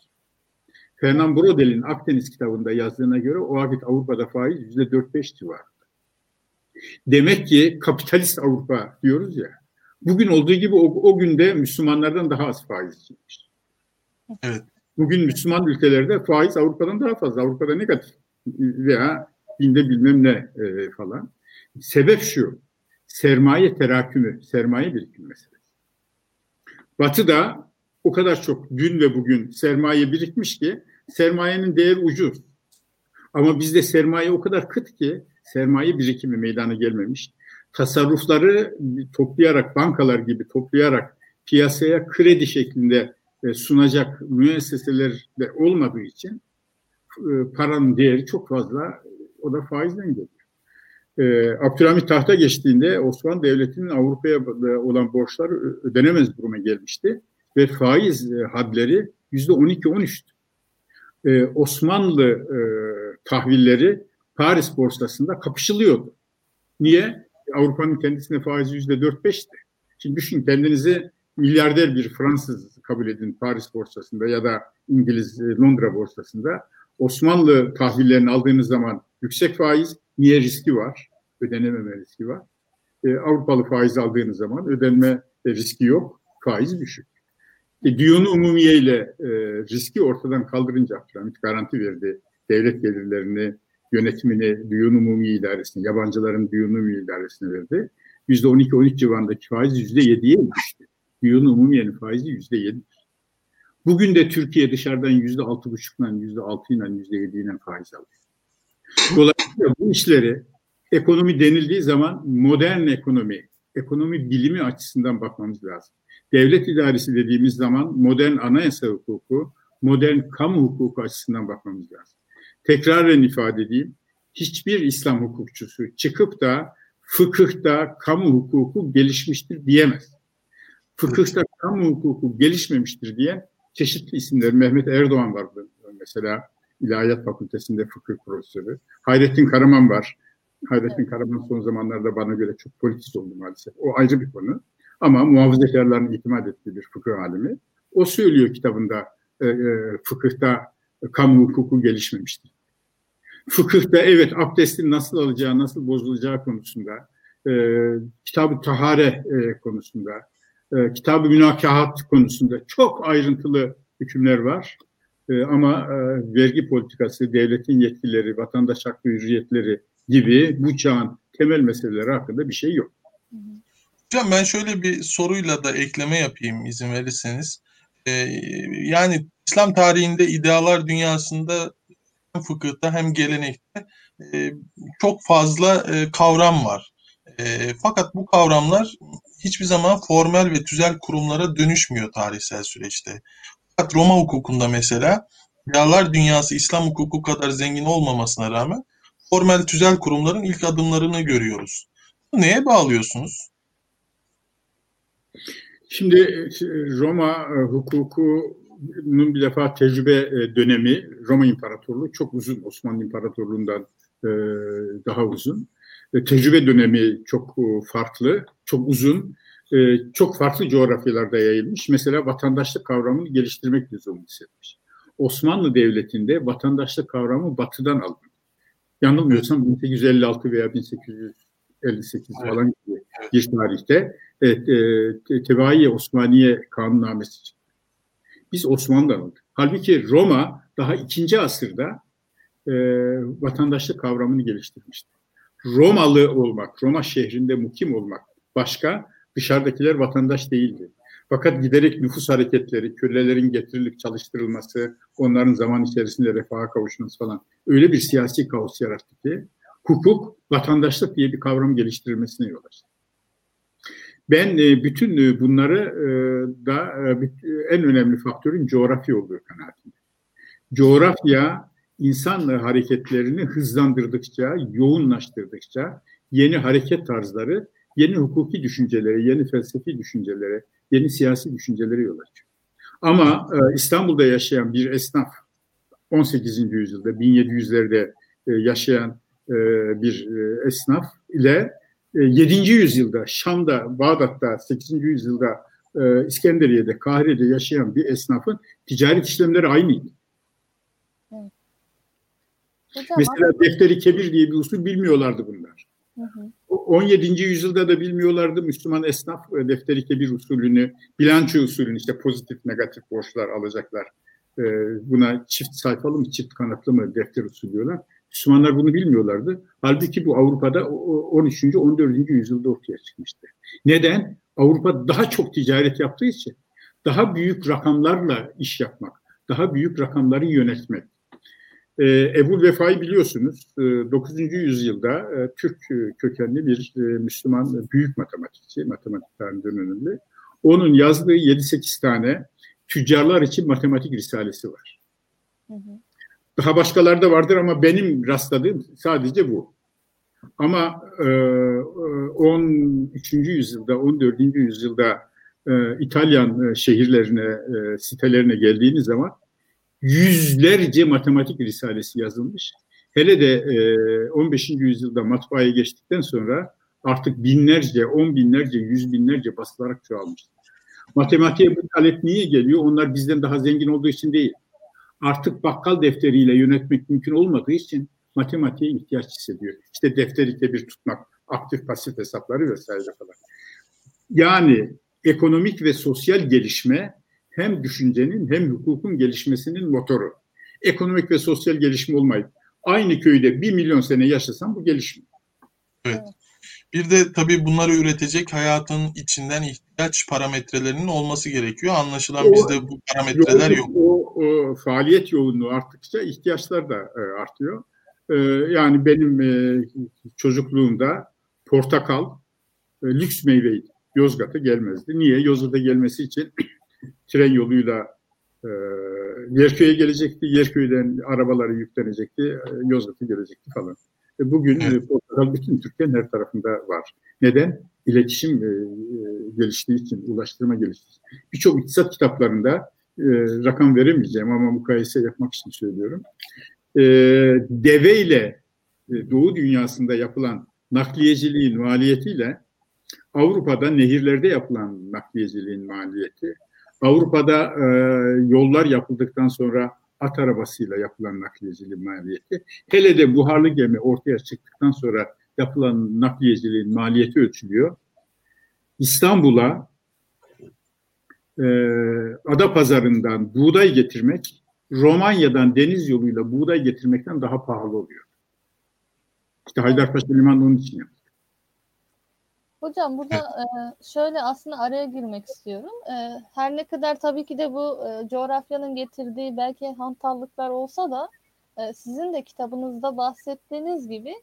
Fernand Brodel'in Akdeniz kitabında yazdığına göre o vakit Avrupa'da faiz yüzde dört beş civarında. Demek ki kapitalist Avrupa diyoruz ya. Bugün olduğu gibi o, o günde Müslümanlardan daha az faiz içilmiş. Evet. Bugün Müslüman ülkelerde faiz Avrupa'dan daha fazla. Avrupa'da negatif veya binde bilmem ne e, falan. Sebep şu. Sermaye terakümü, sermaye birikimi meselesi. Batı'da o kadar çok dün ve bugün sermaye birikmiş ki sermayenin değeri ucuz. Ama bizde sermaye o kadar kıt ki sermaye birikimi meydana gelmemiş. Tasarrufları toplayarak, bankalar gibi toplayarak piyasaya kredi şeklinde sunacak müesseseler de olmadığı için e, paranın değeri çok fazla. O da faizden geliyor. E, Abdülhamit tahta geçtiğinde Osmanlı Devleti'nin Avrupa'ya olan borçları ödenemez duruma gelmişti ve faiz hadleri yüzde 12-13'tü. Osmanlı tahvilleri Paris borsasında kapışılıyordu. Niye? Avrupa'nın kendisine faizi yüzde dört beşti. Şimdi düşün kendinizi milyarder bir Fransız kabul edin Paris borsasında ya da İngiliz Londra borsasında. Osmanlı tahvillerini aldığınız zaman yüksek faiz, niye riski var? Ödenememe riski var. E, Avrupalı faiz aldığınız zaman ödenme riski yok, faiz düşük. E, Diyonu Umumiye ile e, riski ortadan kaldırınca Abdülhamit garanti verdi. Devlet gelirlerini yönetimini Düğün Umumi İdaresi'ne, yabancıların Düğün Umumi İdaresi'ne verdi. %12-13 civarındaki faiz %7'ye düştü. Düğün Umumiye'nin faizi %7'dir. Bugün de Türkiye dışarıdan %6,5'dan %6 ile %7 ile faiz alıyor. Dolayısıyla bu işleri ekonomi denildiği zaman modern ekonomi, ekonomi bilimi açısından bakmamız lazım. Devlet idaresi dediğimiz zaman modern anayasa hukuku, modern kamu hukuku açısından bakmamız lazım tekraren ifade edeyim. Hiçbir İslam hukukçusu çıkıp da fıkıhta kamu hukuku gelişmiştir diyemez. Fıkıhta kamu hukuku gelişmemiştir diye çeşitli isimler. Mehmet Erdoğan var mesela İlahiyat Fakültesinde fıkıh profesörü. Hayrettin Karaman var. Hayrettin Karaman son zamanlarda bana göre çok politist oldu maalesef. O ayrı bir konu. Ama muhafazakarların itimat ettiği bir fıkıh alimi. O söylüyor kitabında e, e, fıkıhta kamu hukuku gelişmemiştir fıkıhta evet abdestin nasıl alacağı, nasıl bozulacağı konusunda, e, kitab-ı tahare e, konusunda, e, kitab-ı münakahat konusunda çok ayrıntılı hükümler var. E, ama e, vergi politikası, devletin yetkileri, vatandaş hakkı hürriyetleri gibi bu çağın temel meseleleri hakkında bir şey yok. Hocam ben şöyle bir soruyla da ekleme yapayım izin verirseniz. Ee, yani İslam tarihinde idealar dünyasında hem fıkıhta hem gelenekte e, çok fazla e, kavram var. E, fakat bu kavramlar hiçbir zaman formel ve tüzel kurumlara dönüşmüyor tarihsel süreçte. Fakat Roma hukukunda mesela Yağlar dünyası İslam hukuku kadar zengin olmamasına rağmen formel tüzel kurumların ilk adımlarını görüyoruz. Neye bağlıyorsunuz? Şimdi Roma hukuku bunun bir defa tecrübe e, dönemi Roma İmparatorluğu çok uzun. Osmanlı İmparatorluğu'ndan e, daha uzun. E, tecrübe dönemi çok farklı, çok uzun. Çok farklı coğrafyalarda yayılmış. Mesela vatandaşlık kavramını geliştirmek lüzumunu hissetmiş. Osmanlı Devleti'nde vatandaşlık kavramı batıdan alındı. Yanılmıyorsam 1856 veya 1858 falan gibi bir tarihte evet, e, Tebayi Osmaniye kanunnamesi çıktı. Biz Osmanlı'dan aldık. Halbuki Roma daha ikinci asırda e, vatandaşlık kavramını geliştirmişti. Romalı olmak, Roma şehrinde mukim olmak başka, dışarıdakiler vatandaş değildi. Fakat giderek nüfus hareketleri, kölelerin getirilip çalıştırılması, onların zaman içerisinde refaha kavuşması falan öyle bir siyasi kaos yarattı ki hukuk, vatandaşlık diye bir kavram geliştirilmesine yol açtı. Ben e, bütün e, bunları e, da en önemli faktörün coğrafya olduğu kanaatinde. Coğrafya insan hareketlerini hızlandırdıkça, yoğunlaştırdıkça yeni hareket tarzları, yeni hukuki düşüncelere, yeni felsefi düşüncelere, yeni siyasi düşüncelere yol açıyor. Ama İstanbul'da yaşayan bir esnaf 18. yüzyılda 1700'lerde yaşayan bir esnaf ile 7. E, yüzyılda Şam'da, Bağdat'ta 8. yüzyılda e, İskenderiye'de, Kahire'de yaşayan bir esnafın ticaret işlemleri aynıydı. Hocam, Mesela defteri kebir diye bir usul bilmiyorlardı bunlar. Hı hı. O 17. yüzyılda da bilmiyorlardı Müslüman esnaf e, defteri kebir usulünü, bilanço usulünü işte pozitif negatif borçlar alacaklar. E, Buna çift sayfalı mı çift kanatlı mı defter usulü diyorlar. Müslümanlar bunu bilmiyorlardı. Halbuki bu Avrupa'da o- 13. 14. yüzyılda ortaya çıkmıştı. Neden? Avrupa daha çok ticaret yaptığı için daha büyük rakamlarla iş yapmak, daha büyük rakamları yönetmek. Ee, Ebu Vefa'yı biliyorsunuz. Ee, 9. yüzyılda e, Türk e, kökenli bir e, Müslüman e, büyük matematikçi, matematik tarihinin önemli. Onun yazdığı 7-8 tane tüccarlar için matematik risalesi var. Hı hı. Daha başkaları da vardır ama benim rastladığım sadece bu. Ama e, e, 13. yüzyılda, 14. yüzyılda e, İtalyan e, şehirlerine, e, sitelerine geldiğiniz zaman yüzlerce matematik risalesi yazılmış. Hele de e, 15. yüzyılda matbaaya geçtikten sonra artık binlerce, on binlerce, yüz binlerce basılarak çoğalmış. Matematiğe bu talep niye geliyor? Onlar bizden daha zengin olduğu için değil. Artık bakkal defteriyle yönetmek mümkün olmadığı için matematiğe ihtiyaç hissediyor. İşte defteri bir tutmak, aktif pasif hesapları vesaire falan. Yani ekonomik ve sosyal gelişme hem düşüncenin hem hukukun gelişmesinin motoru. Ekonomik ve sosyal gelişme olmayıp aynı köyde bir milyon sene yaşasam bu gelişme. Bir de tabii bunları üretecek hayatın içinden ihtiyaç parametrelerinin olması gerekiyor. Anlaşılan O- bizde bu parametreler yok. O, o faaliyet yoğunluğu arttıkça ihtiyaçlar da e, artıyor. E, yani benim e, çocukluğumda portakal e, lüks meyveydi. Yozgat'a gelmezdi. Niye? Yozgat'a gelmesi için tren yoluyla e, Yerköy'e gelecekti. Yerköy'den arabaları yüklenecekti. E, Yozgat'a gelecekti falan. E, bugün Evet. e, portakal bütün Türkiye'nin her tarafında var. Neden? İletişim e, e, geliştiği için, ulaştırma geliştiği için. Birçok iktisat kitaplarında e, rakam veremeyeceğim ama mukayese yapmak için söylüyorum. E, deveyle e, Doğu dünyasında yapılan nakliyeciliğin maliyetiyle Avrupa'da nehirlerde yapılan nakliyeciliğin maliyeti, Avrupa'da e, yollar yapıldıktan sonra at arabasıyla yapılan nakliyeciliğin maliyeti, hele de buharlı gemi ortaya çıktıktan sonra yapılan nakliyeciliğin maliyeti ölçülüyor. İstanbul'a e, ada pazarından buğday getirmek Romanya'dan deniz yoluyla buğday getirmekten daha pahalı oluyor. İşte Haydarpaşa Limanı onun için yaptı. Hocam burada e, şöyle aslında araya girmek istiyorum. E, her ne kadar tabii ki de bu e, coğrafyanın getirdiği belki hantallıklar olsa da e, sizin de kitabınızda bahsettiğiniz gibi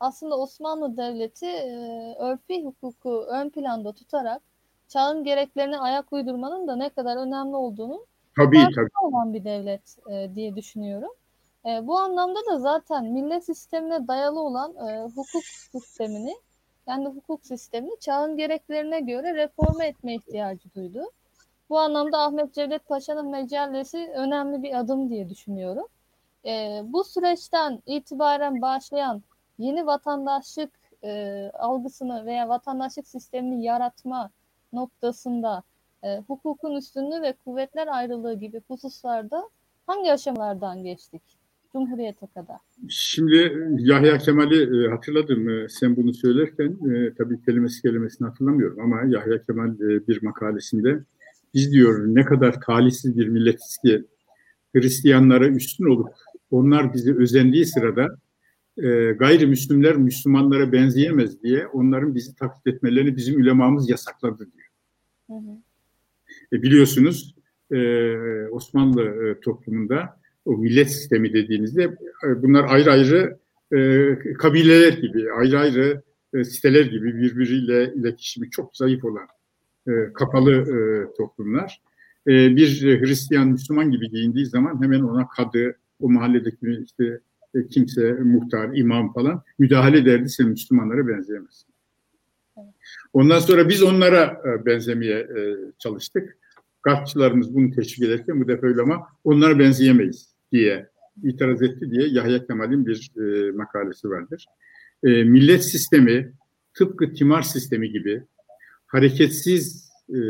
aslında Osmanlı Devleti e, örfi hukuku ön planda tutarak çağın gereklerine ayak uydurmanın da ne kadar önemli olduğunu Tabii tabii. olan bir devlet e, diye düşünüyorum. E, bu anlamda da zaten millet sistemine dayalı olan e, hukuk sistemini yani hukuk sistemini çağın gereklerine göre reforme etme ihtiyacı duydu. Bu anlamda Ahmet Cevdet Paşa'nın mecellesi önemli bir adım diye düşünüyorum. E, bu süreçten itibaren başlayan yeni vatandaşlık e, algısını veya vatandaşlık sistemini yaratma noktasında e, hukukun üstünlüğü ve kuvvetler ayrılığı gibi hususlarda hangi aşamalardan geçtik Cumhuriyete kadar? Şimdi Yahya Kemal'i e, hatırladım. E, Sen bunu söylerken e, tabii kelimesi kelimesini hatırlamıyorum ama Yahya Kemal bir makalesinde biz diyor ne kadar talihsiz bir milletiz ki Hristiyanlara üstün olup onlar bizi özendiği sırada e, gayrimüslimler Müslümanlara benzeyemez diye onların bizi taklit etmelerini bizim ulemamız yasakladı diyor. Hı hı. E, biliyorsunuz e, Osmanlı toplumunda o millet sistemi dediğinizde e, bunlar ayrı ayrı e, kabileler gibi, ayrı ayrı e, siteler gibi birbiriyle iletişimi çok zayıf olan e, kapalı e, toplumlar. E, bir Hristiyan Müslüman gibi giyindiği zaman hemen ona kadı, o mahalledeki işte e, kimse, muhtar, imam falan müdahale ederdi. Sen Müslümanlara benzeyemezsin. Ondan sonra biz onlara e, benzemeye e, çalıştık. Garpçılarımız bunu teşvik ederken bu defa öyle ama onlara benzeyemeyiz diye itiraz etti diye Yahya Kemal'in bir e, makalesi vardır. E, millet sistemi tıpkı timar sistemi gibi hareketsiz e,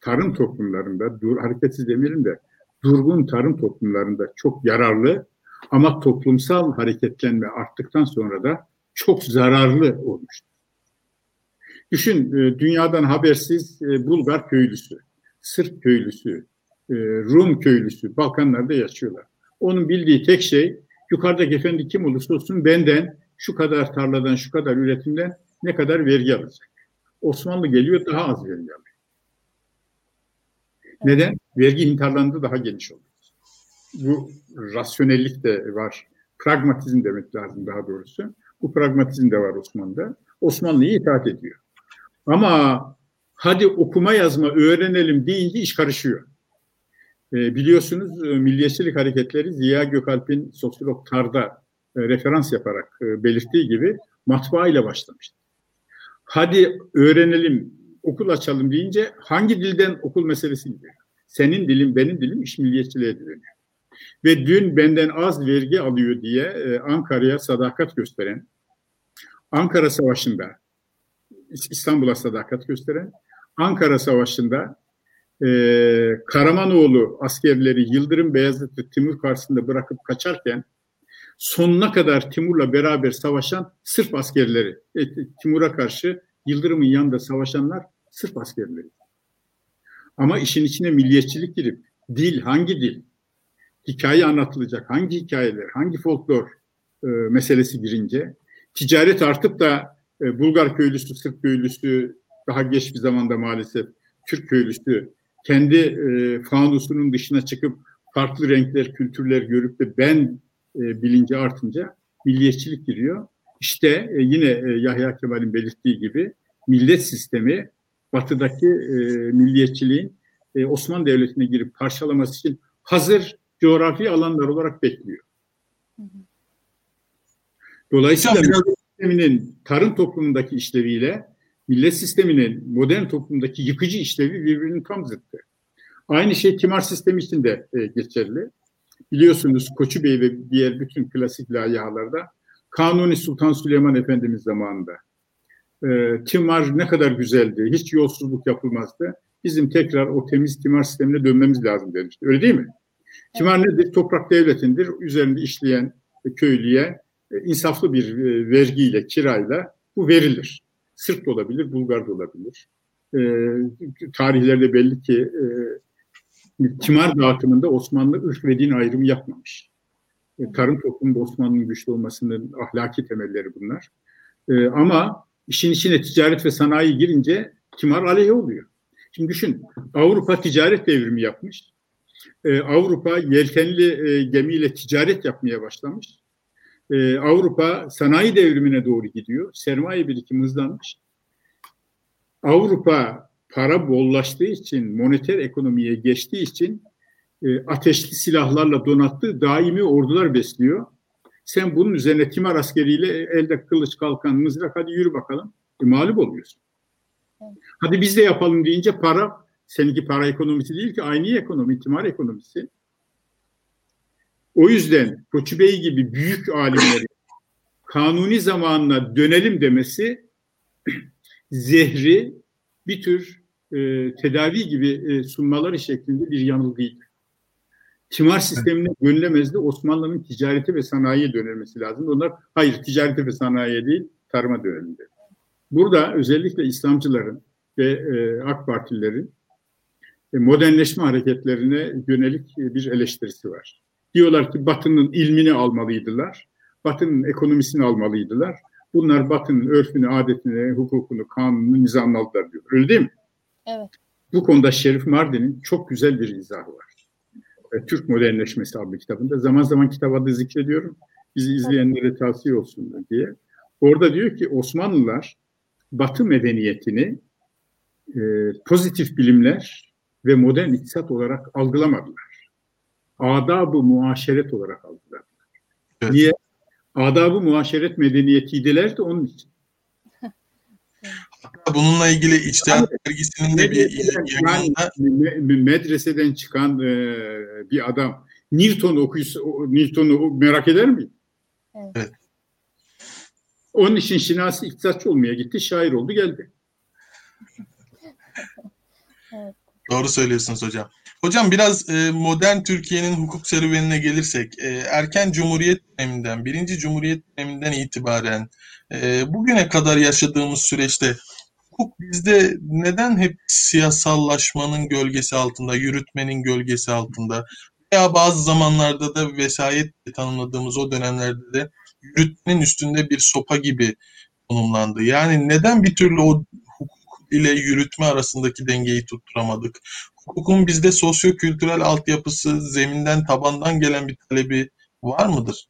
tarım toplumlarında, dur, hareketsiz demeyelim de durgun tarım toplumlarında çok yararlı ama toplumsal hareketlenme arttıktan sonra da çok zararlı olmuştur. Düşün e, dünyadan habersiz e, Bulgar köylüsü, Sırp köylüsü, e, Rum köylüsü Balkanlarda yaşıyorlar. Onun bildiği tek şey yukarıdaki efendi kim olursa olsun benden şu kadar tarladan şu kadar üretimden ne kadar vergi alacak. Osmanlı geliyor daha az vergi alıyor. Neden? Vergi imtihanlarında daha geniş oluyor. Bu rasyonellik de var. Pragmatizm demek lazım daha doğrusu. Bu pragmatizm de var Osmanlı'da. Osmanlı'yı itaat ediyor. Ama hadi okuma yazma öğrenelim deyince iş karışıyor. E, biliyorsunuz e, milliyetçilik hareketleri Ziya Gökalp'in sosyolog Tar'da e, referans yaparak e, belirttiği gibi matbaa ile başlamıştı. Hadi öğrenelim, okul açalım deyince hangi dilden okul meselesi gidiyor. Senin dilin, benim dilim iş milliyetçiliğe dönüyor. Ve dün benden az vergi alıyor diye Ankara'ya sadakat gösteren, Ankara Savaşı'nda İstanbul'a sadakat gösteren, Ankara Savaşı'nda e, Karamanoğlu askerleri Yıldırım Beyazıt ve Timur karşısında bırakıp kaçarken sonuna kadar Timur'la beraber savaşan Sırp askerleri, e, Timur'a karşı Yıldırım'ın yanında savaşanlar Sırp askerleri. Ama işin içine milliyetçilik girip dil, hangi dil, hikaye anlatılacak, hangi hikayeler, hangi folklor e, meselesi girince ticaret artıp da e, Bulgar köylüsü, Sırp köylüsü, daha geç bir zamanda maalesef Türk köylüsü kendi e, fanusunun dışına çıkıp farklı renkler, kültürler görüp de ben e, bilinci artınca milliyetçilik giriyor. İşte e, yine e, Yahya Kemal'in belirttiği gibi millet sistemi batıdaki e, milliyetçiliğin e, Osmanlı Devleti'ne girip parçalaması için hazır coğrafi alanlar olarak bekliyor. Dolayısıyla millet sisteminin tarım toplumundaki işleviyle millet sisteminin modern toplumdaki yıkıcı işlevi birbirinin tam zıttı. Aynı şey timar sistemi için de e, geçerli. Biliyorsunuz Koçu Bey ve diğer bütün klasik layihalarda Kanuni Sultan Süleyman Efendimiz zamanında e, timar ne kadar güzeldi, hiç yolsuzluk yapılmazdı. Bizim tekrar o temiz timar sistemine dönmemiz lazım demişti. Öyle değil mi? Timar nedir? Toprak devletindir. Üzerinde işleyen köylüye e, insaflı bir e, vergiyle, kirayla bu verilir. Sırp da olabilir, Bulgar da olabilir. E, tarihlerde belli ki e, timar dağıtımında Osmanlı ırk ve din ayrımı yapmamış. E, tarım toplumunda Osmanlı'nın güçlü olmasının ahlaki temelleri bunlar. E, ama işin içine ticaret ve sanayi girince timar aleyhe oluyor. Şimdi düşün, Avrupa ticaret devrimi yapmış. Ee, Avrupa yelkenli e, gemiyle ticaret yapmaya başlamış. Ee, Avrupa sanayi devrimine doğru gidiyor. Sermaye birikimi hızlanmış. Avrupa para bollaştığı için, moneter ekonomiye geçtiği için e, ateşli silahlarla donattığı daimi ordular besliyor. Sen bunun üzerine timar askeriyle elde kılıç kalkan mızrak hadi yürü bakalım. E, mağlup oluyorsun. Hadi biz de yapalım deyince para seninki para ekonomisi değil ki aynı ekonomi, timar ekonomisi. O yüzden Koçu Bey gibi büyük alimlerin kanuni zamanına dönelim demesi zehri bir tür e, tedavi gibi e, sunmaları şeklinde bir yanılgıydı. Timar sistemine dönülemezdi. Osmanlı'nın ticareti ve sanayiye dönülmesi lazım. Onlar hayır ticareti ve sanayiye değil tarıma dönelim dedi. Burada özellikle İslamcıların ve e, AK Partililerin e, modernleşme hareketlerine yönelik e, bir eleştirisi var. Diyorlar ki Batı'nın ilmini almalıydılar, Batı'nın ekonomisini almalıydılar. Bunlar Batı'nın örfünü, adetini, hukukunu, kanunu, nizamını aldılar diyor. Öyle değil mi? Evet. Bu konuda Şerif Mardin'in çok güzel bir izahı var. E, Türk Modernleşmesi adlı kitabında. Zaman zaman kitap adı zikrediyorum. Bizi izleyenlere tavsiye olsun diye. Orada diyor ki Osmanlılar Batı medeniyetini e, pozitif bilimler ve modern iktisat olarak algılamadılar. Adab-ı muaşeret olarak algıladılar. Evet. Niye? Adab-ı muaşeret medeniyetiydiler de onun için. Bununla ilgili İçtihat Dergisi'nin de bir yayınında... Yani, medreseden çıkan e, bir adam Newton'u okuysa, Newton'u merak eder mi? Evet. Onun için Şinasi iktisatçı olmaya gitti, şair oldu geldi. evet. Doğru söylüyorsunuz hocam. Hocam biraz e, modern Türkiye'nin hukuk serüvenine gelirsek, e, erken Cumhuriyet döneminden, birinci Cumhuriyet döneminden itibaren e, bugüne kadar yaşadığımız süreçte hukuk bizde neden hep siyasallaşmanın gölgesi altında, yürütmenin gölgesi altında veya bazı zamanlarda da vesayet tanımladığımız o dönemlerde de yürütmenin üstünde bir sopa gibi konumlandı. Yani neden bir türlü o hukuk ile yürütme arasındaki dengeyi tutturamadık? Hukukun bizde sosyo-kültürel altyapısı, zeminden, tabandan gelen bir talebi var mıdır?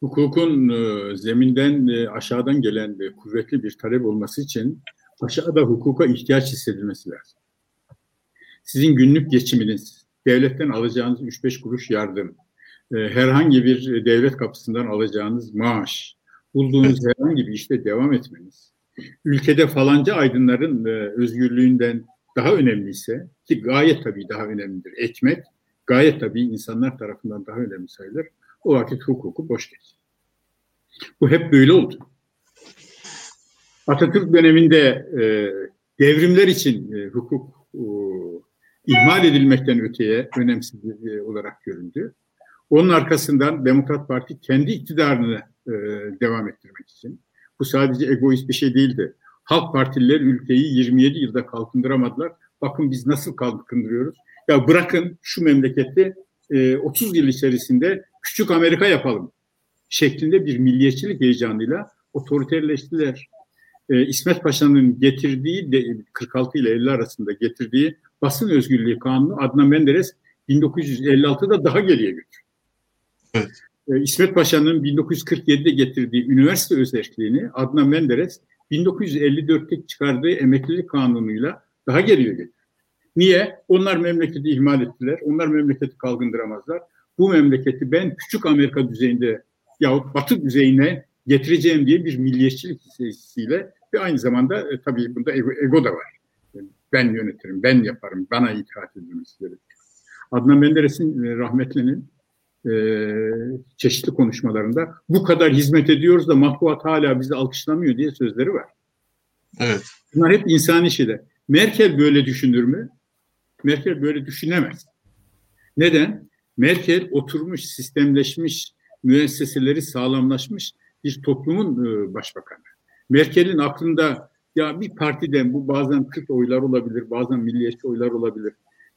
Hukukun e, zeminden e, aşağıdan gelen e, kuvvetli bir talep olması için aşağıda hukuka ihtiyaç hissedilmesi lazım. Sizin günlük geçiminiz, devletten alacağınız 3-5 kuruş yardım, herhangi bir devlet kapısından alacağınız maaş, bulduğunuz herhangi bir işte devam etmeniz, ülkede falanca aydınların özgürlüğünden daha önemliyse ki gayet tabii daha önemlidir. Ekmek gayet tabii insanlar tarafından daha önemli sayılır. O vakit hukuku boş geç. Bu hep böyle oldu. Atatürk döneminde e, devrimler için e, hukuk e, ihmal edilmekten öteye önemsiz e, olarak göründü. Onun arkasından Demokrat Parti kendi iktidarını e, devam ettirmek için, bu sadece egoist bir şey değildi. Halk Partililer ülkeyi 27 yılda kalkındıramadılar. Bakın biz nasıl kalkındırıyoruz. Ya bırakın şu memleketi e, 30 yıl içerisinde küçük Amerika yapalım şeklinde bir milliyetçilik heyecanıyla otoriterleştiler. E, İsmet Paşa'nın getirdiği de, 46 ile 50 arasında getirdiği basın özgürlüğü kanunu Adnan Menderes 1956'da daha geriye götürdü. Evet. E, İsmet Paşa'nın 1947'de getirdiği üniversite özelliğini Adnan Menderes 1954'te çıkardığı emeklilik kanunuyla daha geriye götürdü. Niye? Onlar memleketi ihmal ettiler. Onlar memleketi kalkındıramazlar. Bu memleketi ben küçük Amerika düzeyinde yahut Batı düzeyine getireceğim diye bir milliyetçilik hissesiyle ve aynı zamanda e, tabii bunda ego, ego da var. Ben yönetirim, ben yaparım, bana itaat edilmesi gerekiyor. Adnan Menderes'in e, rahmetlinin e, çeşitli konuşmalarında bu kadar hizmet ediyoruz da matbuat hala bizi alkışlamıyor diye sözleri var. Evet. Bunlar hep insani şeyler. Merkel böyle düşünür mü? Merkel böyle düşünemez. Neden? Merkel oturmuş, sistemleşmiş, müesseseleri sağlamlaşmış bir toplumun e, başbakanı. Merkel'in aklında ya bir partiden bu bazen 40 oylar olabilir, bazen milliyetçi oylar olabilir.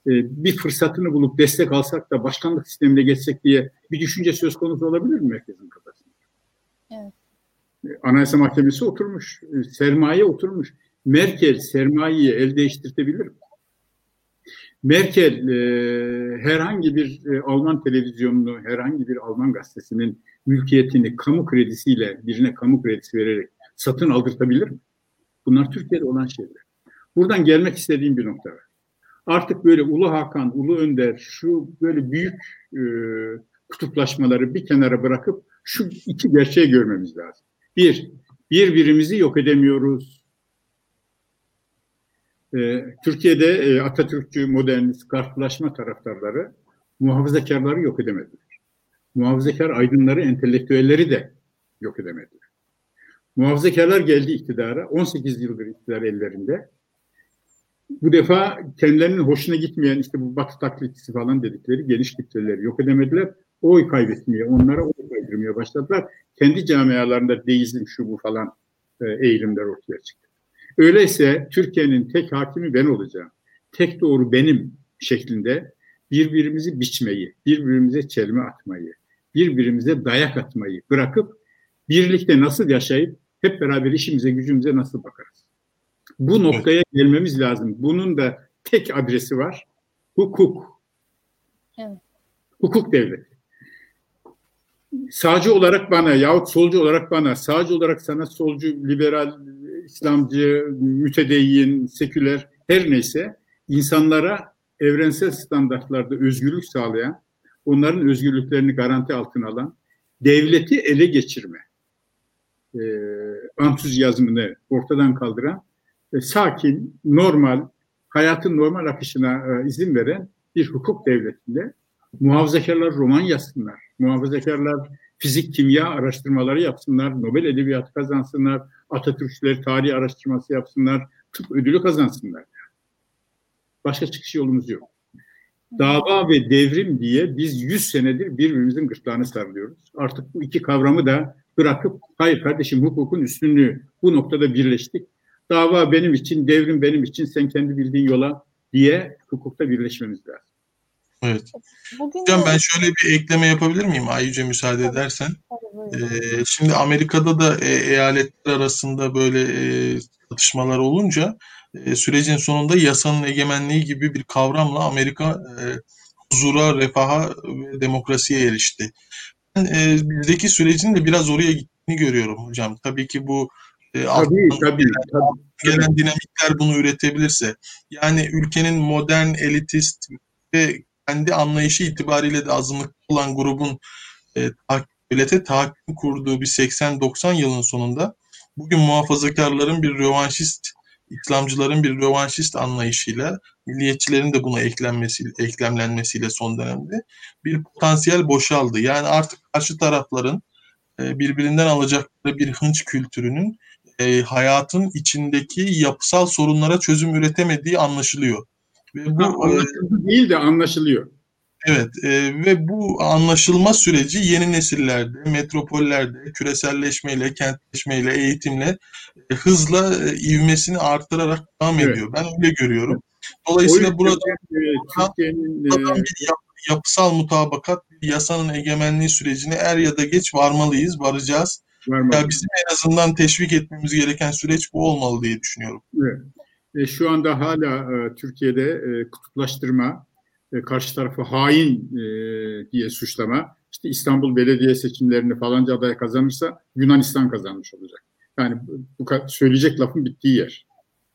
E, bir fırsatını bulup destek alsak da başkanlık sistemine geçsek diye bir düşünce söz konusu olabilir mi merkezin kafasında? Evet. E, Anayasa Mahkemesi oturmuş, sermaye oturmuş. Merkel sermayeyi el değiştirtebilir mi? Merkel e, herhangi bir e, Alman televizyonunu, herhangi bir Alman gazetesinin mülkiyetini kamu kredisiyle birine kamu kredisi vererek satın aldırtabilir mi? Bunlar Türkiye'de olan şeyler. Buradan gelmek istediğim bir nokta var. Artık böyle Ulu Hakan, Ulu Önder, şu böyle büyük e, kutuplaşmaları bir kenara bırakıp şu iki gerçeği görmemiz lazım. Bir, birbirimizi yok edemiyoruz e, Türkiye'de e, Atatürkçü, modernist, karşılaşma taraftarları muhafazakarları yok edemediler. Muhafazakar aydınları, entelektüelleri de yok edemediler. Muhafazakarlar geldi iktidara, 18 yıldır iktidar ellerinde. Bu defa kendilerinin hoşuna gitmeyen işte bu batı taklitçisi falan dedikleri geniş kitleleri yok edemediler. Oy kaybetmeye, onlara oy kaydırmaya başladılar. Kendi camialarında deizm şu bu falan e, eğilimler ortaya çıktı. Öyleyse Türkiye'nin tek hakimi ben olacağım. Tek doğru benim şeklinde birbirimizi biçmeyi, birbirimize çelme atmayı, birbirimize dayak atmayı bırakıp birlikte nasıl yaşayıp hep beraber işimize gücümüze nasıl bakarız? Bu noktaya gelmemiz lazım. Bunun da tek adresi var. Hukuk. Evet. Hukuk devleti. Sağcı olarak bana yahut solcu olarak bana, sağcı olarak sana solcu, liberal, İslamcı, mütedeyyin, seküler her neyse insanlara evrensel standartlarda özgürlük sağlayan, onların özgürlüklerini garanti altına alan, devleti ele geçirme e, antüzyazmını ortadan kaldıran, e, sakin, normal, hayatın normal akışına e, izin veren bir hukuk devletinde muhafazakarlar roman yazsınlar, muhafazakarlar fizik, kimya araştırmaları yapsınlar, Nobel Edebiyatı kazansınlar, Atatürkçüler tarih araştırması yapsınlar, tıp ödülü kazansınlar. Başka çıkış yolumuz yok. Dava ve devrim diye biz 100 senedir birbirimizin gırtlağını sarılıyoruz. Artık bu iki kavramı da bırakıp hayır kardeşim hukukun üstünlüğü bu noktada birleştik. Dava benim için, devrim benim için, sen kendi bildiğin yola diye hukukta birleşmemiz lazım. Evet. Bugün Hocam ben şöyle bir ekleme yapabilir miyim Ayyüce müsaade edersen? Ee, şimdi Amerika'da da e, eyaletler arasında böyle e, çatışmalar olunca e, sürecin sonunda yasanın egemenliği gibi bir kavramla Amerika e, huzura, refaha ve demokrasiye erişti. Ben e, bizdeki sürecin de biraz oraya gittiğini görüyorum hocam. Tabii ki bu e, tabii, tabii, tabii. gelen dinamikler bunu üretebilirse. Yani ülkenin modern, elitist ve kendi anlayışı itibariyle de azınlıkta olan grubun e, devlete tahakküm kurduğu bir 80-90 yılın sonunda bugün muhafazakarların bir rövanşist, İslamcıların bir rövanşist anlayışıyla, milliyetçilerin de buna eklenmesi, eklemlenmesiyle son dönemde bir potansiyel boşaldı. Yani artık karşı tarafların e, birbirinden alacakları bir hınç kültürünün e, hayatın içindeki yapısal sorunlara çözüm üretemediği anlaşılıyor. Ve bu ha, anlaşıldı değil de anlaşılıyor. Evet e, ve bu anlaşılma süreci yeni nesillerde, metropollerde, küreselleşmeyle, kentleşmeyle, eğitimle e, hızla e, ivmesini artırarak devam evet. ediyor. Ben öyle görüyorum. Dolayısıyla burada e, Türkiye'nin e, bir yap, yapısal mutabakat, yasanın egemenliği sürecine er ya da geç varmalıyız, varacağız. Ya bizim en azından teşvik etmemiz gereken süreç bu olmalı diye düşünüyorum. Evet. E, şu anda hala e, Türkiye'de e, kutuplaştırma, e, karşı tarafı hain e, diye suçlama, işte İstanbul Belediye seçimlerini falanca aday kazanırsa Yunanistan kazanmış olacak. Yani bu söyleyecek lafın bittiği yer.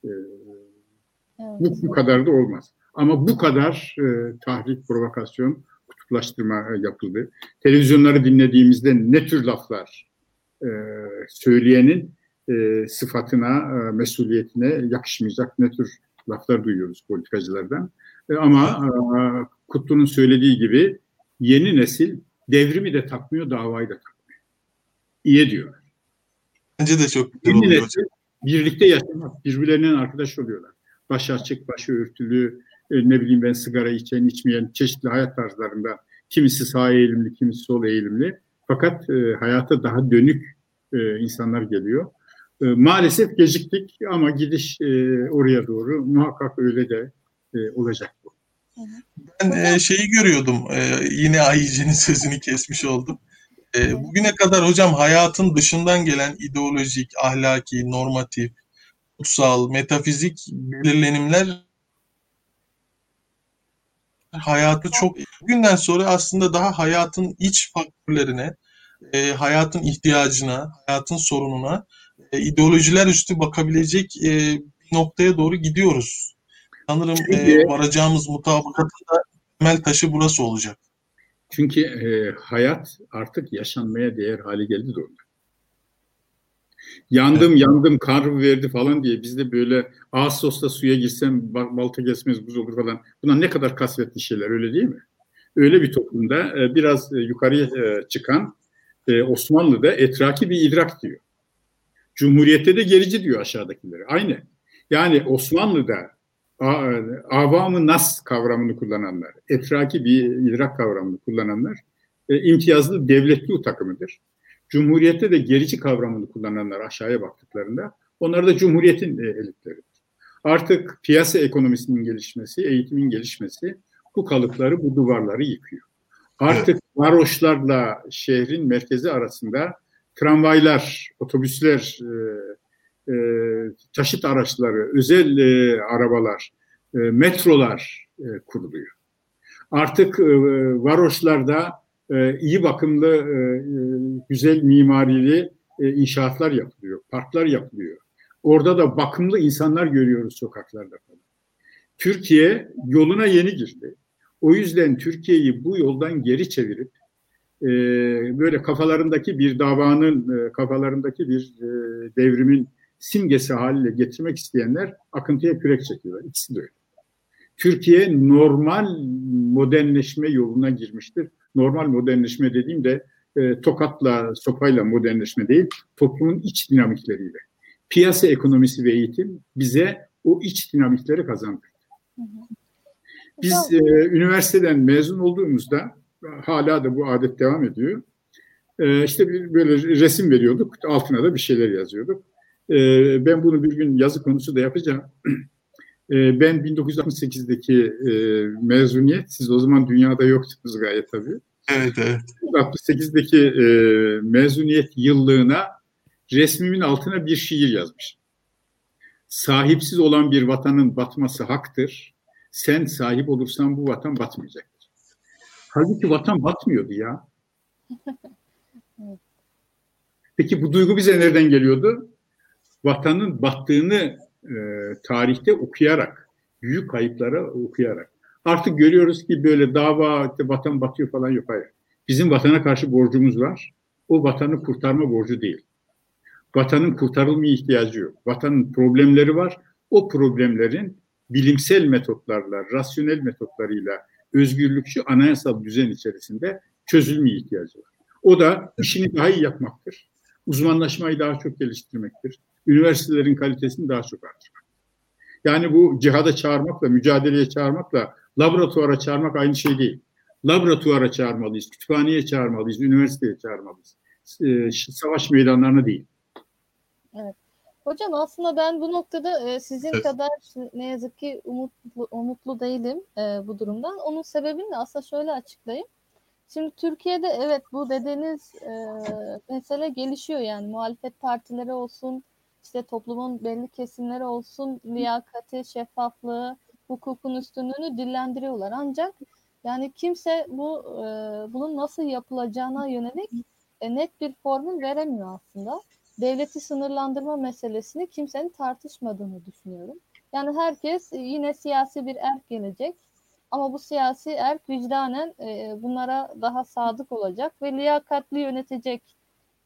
E, evet. bu, bu kadar da olmaz. Ama bu kadar e, tahrik, provokasyon, kutuplaştırma e, yapıldı. Televizyonları dinlediğimizde ne tür laflar söyleyenin e, sıfatına, e, mesuliyetine yakışmayacak ne tür laflar duyuyoruz politikacılardan. E, ama e, Kutlu'nun söylediği gibi yeni nesil devrimi de takmıyor, davayı da takmıyor. İyi diyorlar. Bence de çok güzel yeni nesil birlikte yaşamak, birbirlerinin arkadaş oluyorlar. Başı açık, başı örtülü, e, ne bileyim ben sigara içen, içmeyen çeşitli hayat tarzlarında kimisi sağ eğilimli, kimisi sol eğilimli. Fakat e, hayata daha dönük e, insanlar geliyor. E, maalesef geciktik ama gidiş e, oraya doğru muhakkak öyle de e, olacak bu. Ben e, şeyi görüyordum, e, yine Ayıcı'nın sözünü kesmiş oldum. E, bugüne kadar hocam hayatın dışından gelen ideolojik, ahlaki, normatif, kutsal, metafizik belirlenimler hayatı çok bugünden sonra aslında daha hayatın iç faktörlerine, e, hayatın ihtiyacına, hayatın sorununa e, ideolojiler üstü bakabilecek e, bir noktaya doğru gidiyoruz. Sanırım çünkü, e, varacağımız mutabakatın da temel taşı burası olacak. Çünkü e, hayat artık yaşanmaya değer hale geldi orada. Yandım evet. yandım kar verdi falan diye biz de böyle Ağustos'ta suya girsem balta kesmez buz olur falan. Bunlar ne kadar kasvetli şeyler öyle değil mi? Öyle bir toplumda e, biraz e, yukarıya e, çıkan e, Osmanlı'da etraki bir idrak diyor. Cumhuriyette de gerici diyor aşağıdakileri. Aynı. Yani Osmanlı'da avamı nas kavramını kullananlar, etraki bir idrak kavramını kullananlar e, imtiyazlı devletli takımıdır. Cumhuriyette de gerici kavramını kullananlar aşağıya baktıklarında onlar da cumhuriyetin e, elitleridir. Artık piyasa ekonomisinin gelişmesi, eğitimin gelişmesi bu kalıpları, bu duvarları yıkıyor. Artık varoşlarla şehrin merkezi arasında tramvaylar, otobüsler, e, e, taşıt araçları, özel e, arabalar, e, metrolar e, kuruluyor. Artık e, varoşlarda e, iyi bakımlı, e, e, güzel mimarili e, inşaatlar yapılıyor, parklar yapılıyor. Orada da bakımlı insanlar görüyoruz sokaklarda falan. Türkiye yoluna yeni girdi. O yüzden Türkiye'yi bu yoldan geri çevirip e, böyle kafalarındaki bir davanın, e, kafalarındaki bir e, devrimin simgesi haline getirmek isteyenler akıntıya kürek çekiyorlar. İkisi de öyle. Türkiye normal modernleşme yoluna girmiştir. Normal modernleşme dediğimde e, tokatla, sopayla modernleşme değil, toplumun iç dinamikleriyle. Piyasa ekonomisi ve eğitim bize o iç dinamikleri kazandırdı. Biz e, üniversiteden mezun olduğumuzda hala da bu adet devam ediyor. E, işte bir böyle resim veriyorduk, altına da bir şeyler yazıyorduk. E, ben bunu bir gün yazı konusu da yapacağım. E, ben 1968'deki e, mezuniyet, siz o zaman dünyada yoktunuz gayet tabii. Evet, evet. 68'deki e, mezuniyet yıllığına resmimin altına bir şiir yazmış. Sahipsiz olan bir vatanın batması haktır. Sen sahip olursan bu vatan batmayacaktır. Halbuki vatan batmıyordu ya. Peki bu duygu bize nereden geliyordu? Vatanın battığını e, tarihte okuyarak, büyük kayıplara okuyarak. Artık görüyoruz ki böyle dava, işte vatan batıyor falan yok. Hayır. Bizim vatana karşı borcumuz var. O vatanı kurtarma borcu değil. Vatanın kurtarılmaya ihtiyacı yok. Vatanın problemleri var. O problemlerin bilimsel metotlarla, rasyonel metotlarıyla özgürlükçü anayasal düzen içerisinde çözülmeye ihtiyacı var. O da işini daha iyi yapmaktır. Uzmanlaşmayı daha çok geliştirmektir. Üniversitelerin kalitesini daha çok artırmak. Yani bu cihada çağırmakla, mücadeleye çağırmakla laboratuvara çağırmak aynı şey değil. Laboratuvara çağırmalıyız, kütüphaneye çağırmalıyız, üniversiteye çağırmalıyız. Ee, savaş meydanlarına değil. Evet. Hocam aslında ben bu noktada e, sizin evet. kadar ne yazık ki umutlu, umutlu değilim e, bu durumdan. Onun sebebini de aslında şöyle açıklayayım. Şimdi Türkiye'de evet bu dediğiniz e, mesele gelişiyor yani muhalefet partileri olsun, işte toplumun belli kesimleri olsun, liyakati, şeffaflığı, hukukun üstünlüğünü dillendiriyorlar. Ancak yani kimse bu e, bunun nasıl yapılacağına yönelik e, net bir formül veremiyor aslında. Devleti sınırlandırma meselesini kimsenin tartışmadığını düşünüyorum. Yani herkes yine siyasi bir erk gelecek ama bu siyasi erk vicdanen e, bunlara daha sadık olacak ve liyakatli yönetecek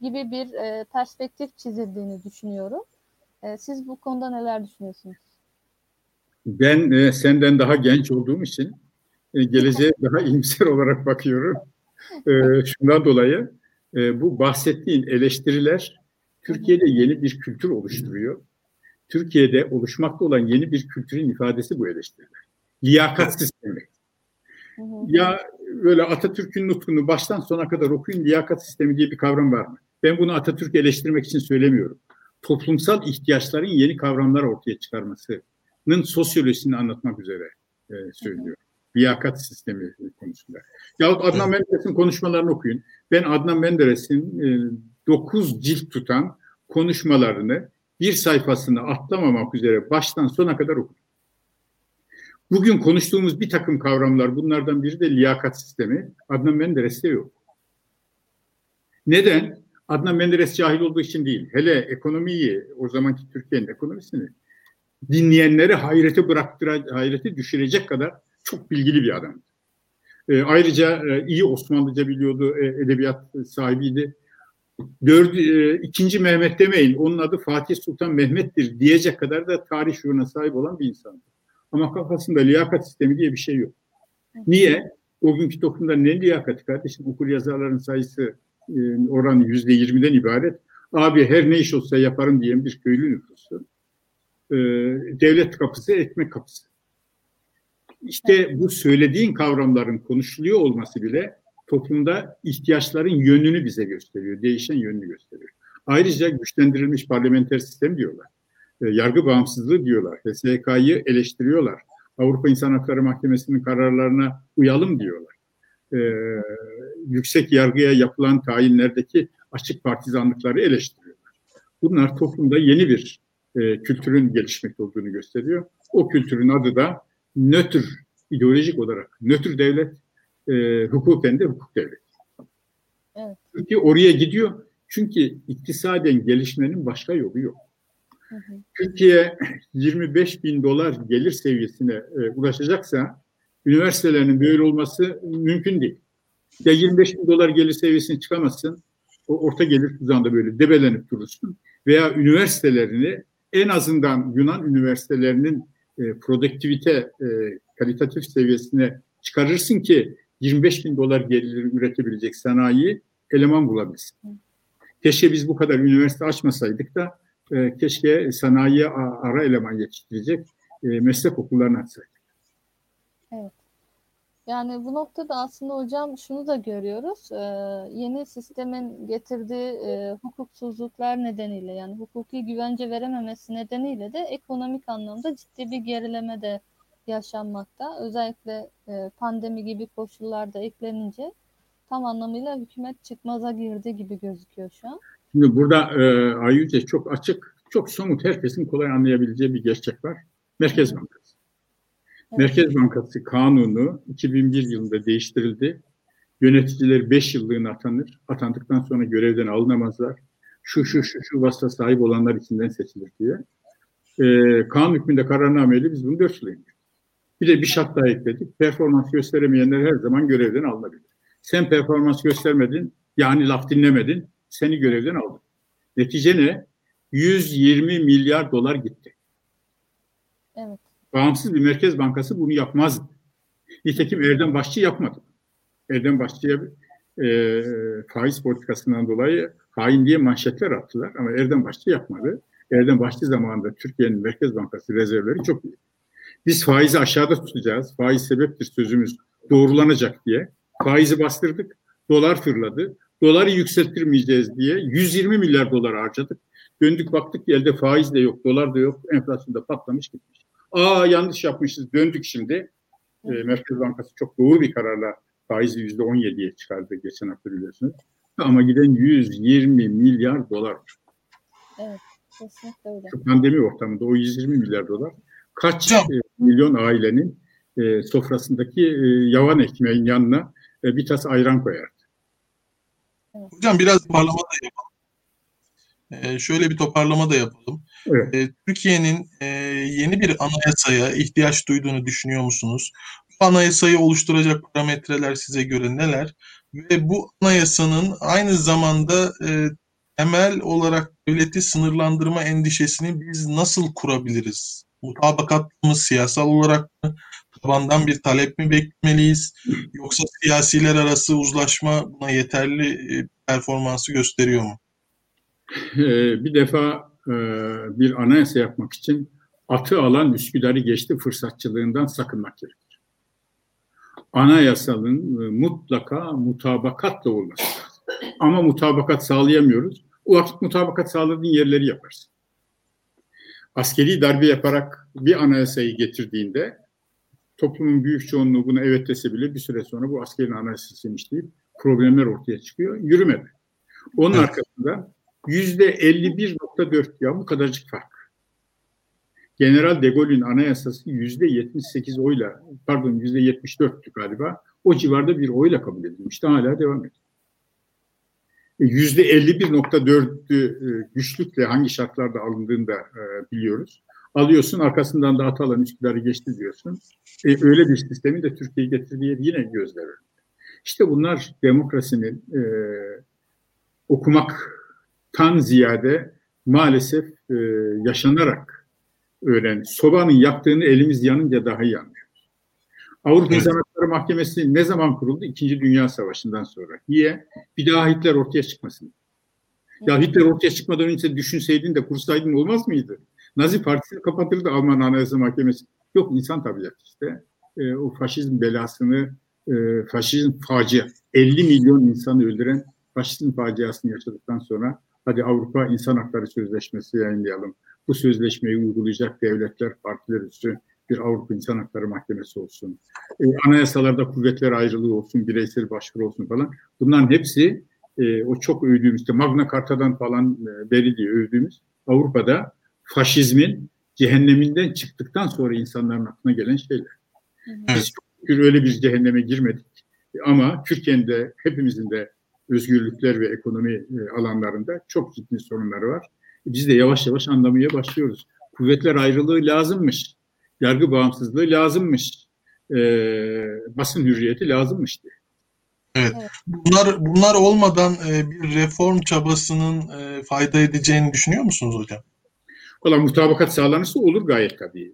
gibi bir e, perspektif çizildiğini düşünüyorum. E, siz bu konuda neler düşünüyorsunuz? Ben e, senden daha genç olduğum için e, geleceğe daha iyimser olarak bakıyorum. E, şundan dolayı e, bu bahsettiğin eleştiriler Türkiye'de yeni bir kültür oluşturuyor. Türkiye'de oluşmakta olan yeni bir kültürün ifadesi bu eleştiriler. Liyakat sistemi. Ya böyle Atatürk'ün nutkunu baştan sona kadar okuyun liyakat sistemi diye bir kavram var mı? Ben bunu Atatürk eleştirmek için söylemiyorum. Toplumsal ihtiyaçların yeni kavramlar ortaya çıkarmasının sosyolojisini anlatmak üzere e, söylüyorum. Liyakat sistemi konusunda. Yahut Adnan Menderes'in konuşmalarını okuyun. Ben Adnan Menderes'in e, 9 cilt tutan konuşmalarını bir sayfasını atlamamak üzere baştan sona kadar okudum. Bugün konuştuğumuz bir takım kavramlar bunlardan biri de liyakat sistemi. Adnan Menderes'te yok. Neden? Adnan Menderes cahil olduğu için değil. Hele ekonomiyi, o zamanki Türkiye'nin ekonomisini dinleyenleri hayrete bıraktıra, hayrete düşürecek kadar çok bilgili bir adamdı. E, ayrıca e, iyi Osmanlıca biliyordu, e, edebiyat sahibiydi. Dördü, e, ikinci Mehmet demeyin, onun adı Fatih Sultan Mehmet'tir diyecek kadar da tarih şuuruna sahip olan bir insandı. Ama kafasında liyakat sistemi diye bir şey yok. Niye? O günkü toplumda ne liyakati kardeşim? Okur yazarların sayısı e, oranı yüzde yirmiden ibaret. Abi her ne iş olsa yaparım diyen bir köylü nüfusu. E, devlet kapısı, ekmek kapısı. İşte bu söylediğin kavramların konuşuluyor olması bile toplumda ihtiyaçların yönünü bize gösteriyor. Değişen yönünü gösteriyor. Ayrıca güçlendirilmiş parlamenter sistem diyorlar. E, yargı bağımsızlığı diyorlar. HSK'yı eleştiriyorlar. Avrupa İnsan Hakları Mahkemesi'nin kararlarına uyalım diyorlar. Ee, yüksek yargıya yapılan tayinlerdeki açık partizanlıkları eleştiriyorlar. Bunlar toplumda yeni bir e, kültürün gelişmekte olduğunu gösteriyor. O kültürün adı da nötr, ideolojik olarak nötr devlet, e, hukuken de hukuk devleti. Evet. Çünkü oraya gidiyor. Çünkü iktisaden gelişmenin başka yolu yok. Türkiye 25 bin dolar gelir seviyesine e, ulaşacaksa üniversitelerinin böyle olması mümkün değil. Ya 25 bin dolar gelir seviyesine çıkamazsın, o orta gelir tuzağında böyle debelenip durursun. Veya üniversitelerini en azından Yunan üniversitelerinin e, produktivite, e, kalitatif seviyesine çıkarırsın ki 25 bin dolar geliri üretebilecek sanayi eleman bulabilsin. Keşke biz bu kadar üniversite açmasaydık da e, keşke sanayiye ara eleman yetiştirecek e, meslek okullarını açsaydık. Evet. Yani bu noktada aslında hocam şunu da görüyoruz. Ee, yeni sistemin getirdiği e, hukuksuzluklar nedeniyle yani hukuki güvence verememesi nedeniyle de ekonomik anlamda ciddi bir gerileme de yaşanmakta. Özellikle e, pandemi gibi koşullarda eklenince tam anlamıyla hükümet çıkmaza girdi gibi gözüküyor şu an. Şimdi burada e, Ayyüce çok açık, çok somut, herkesin kolay anlayabileceği bir gerçek var. Merkez Bankası. Evet. Merkez Bankası kanunu 2001 yılında değiştirildi. Yöneticiler 5 yıllığına atanır. Atandıktan sonra görevden alınamazlar. Şu şu şu şu vasfa sahip olanlar içinden seçilir diye. E, kanun hükmünde kararnameyle biz bunu 4 yıl Bir de bir şart daha ekledik. Performans gösteremeyenler her zaman görevden alınabilir. Sen performans göstermedin, yani laf dinlemedin, seni görevden aldım. Netice ne? 120 milyar dolar gitti. Evet. Bağımsız bir merkez bankası bunu yapmaz. Nitekim Erdem Başçı yapmadı. Erdem Başçı'ya e, faiz politikasından dolayı hain diye manşetler attılar ama Erdem Başçı yapmadı. Erdem Başçı zamanında Türkiye'nin Merkez Bankası rezervleri çok iyi. Biz faizi aşağıda tutacağız, faiz sebeptir sözümüz doğrulanacak diye faizi bastırdık, dolar fırladı, doları yükselttirmeyeceğiz diye 120 milyar dolar harcadık. Döndük baktık ki elde faiz de yok, dolar da yok, enflasyon da patlamış gitmiş. Aa yanlış yapmışız, döndük şimdi. E, Merkez Bankası çok doğru bir kararla faizi yüzde 17'ye çıkardı geçen hafta biliyorsunuz. Ama giden 120 milyar dolar. Evet, kesinlikle öyle. Şu pandemi ortamında o 120 milyar dolar kaç e, milyon ailenin e, sofrasındaki e, yavan ekmeğin yanına e, bir tas ayran koyardı. Hocam biraz toparlama da yapalım. Ee, şöyle bir toparlama da yapalım. Evet. Ee, Türkiye'nin e, yeni bir anayasaya ihtiyaç duyduğunu düşünüyor musunuz? Bu anayasayı oluşturacak parametreler size göre neler? Ve bu anayasanın aynı zamanda e, temel olarak devleti sınırlandırma endişesini biz nasıl kurabiliriz? Mutabakat mı, siyasal olarak mı, tabandan bir talep mi beklemeliyiz? Yoksa siyasiler arası uzlaşma buna yeterli e, performansı gösteriyor mu? Ee, bir defa e, bir anayasa yapmak için atı alan Üsküdar'ı geçti fırsatçılığından sakınmak gerekir. Anayasanın e, mutlaka mutabakatla olması lazım. Ama mutabakat sağlayamıyoruz. O vakit mutabakat sağladığın yerleri yaparsın. Askeri darbe yaparak bir anayasayı getirdiğinde toplumun büyük çoğunluğu buna evet dese bile bir süre sonra bu askerin anayasasıymış deyip problemler ortaya çıkıyor. Yürümedi. Onun evet. arkasında yüzde 51.4 ya bu kadarcık fark. General de Gaulle'ün anayasası yüzde 78 oyla, pardon yüzde 74'tü galiba. O civarda bir oyla kabul edilmişti. Hala devam ediyor. E, yüzde 51.4'ü e, güçlükle hangi şartlarda alındığını da e, biliyoruz. Alıyorsun arkasından da Atalan Üsküdar'ı geçti diyorsun. E, öyle bir sistemin de Türkiye'yi getirdiği yine gözler önünde. İşte bunlar demokrasinin e, okumaktan ziyade maalesef e, yaşanarak öğren. Sobanın yaktığını elimiz yanınca daha iyi anlıyoruz. Avrupa evet. İnsan Hakları Mahkemesi ne zaman kuruldu? İkinci Dünya Savaşı'ndan sonra. Niye? Bir daha Hitler ortaya çıkmasın. Ya Hitler ortaya çıkmadan önce düşünseydin de kursaydın olmaz mıydı? Nazi Partisi'ni kapatırdı Alman Anayasa Mahkemesi. Yok insan tabiatı işte. E, o faşizm belasını, e, faşizm facia, 50 milyon insanı öldüren faşizm faciasını yaşadıktan sonra hadi Avrupa İnsan Hakları Sözleşmesi yayınlayalım. Bu sözleşmeyi uygulayacak devletler, partiler üstü bir Avrupa İnsan Hakları Mahkemesi olsun. E, anayasalarda kuvvetler ayrılığı olsun, bireysel başvuru olsun falan. Bunların hepsi e, o çok övdüğümüz, işte Magna Carta'dan falan e, beri diye övdüğümüz Avrupa'da faşizmin cehenneminden çıktıktan sonra insanların aklına gelen şeyler. Biz çok öyle bir cehenneme girmedik. Ama Türkiye'nin de hepimizin de özgürlükler ve ekonomi e, alanlarında çok ciddi sorunları var. Biz de yavaş yavaş anlamaya başlıyoruz. Kuvvetler ayrılığı lazımmış. Yargı bağımsızlığı lazımmış. E, basın hürriyeti lazımmış diye. Evet. Bunlar bunlar olmadan e, bir reform çabasının e, fayda edeceğini düşünüyor musunuz hocam? Valla mutabakat sağlanırsa olur gayet tabii.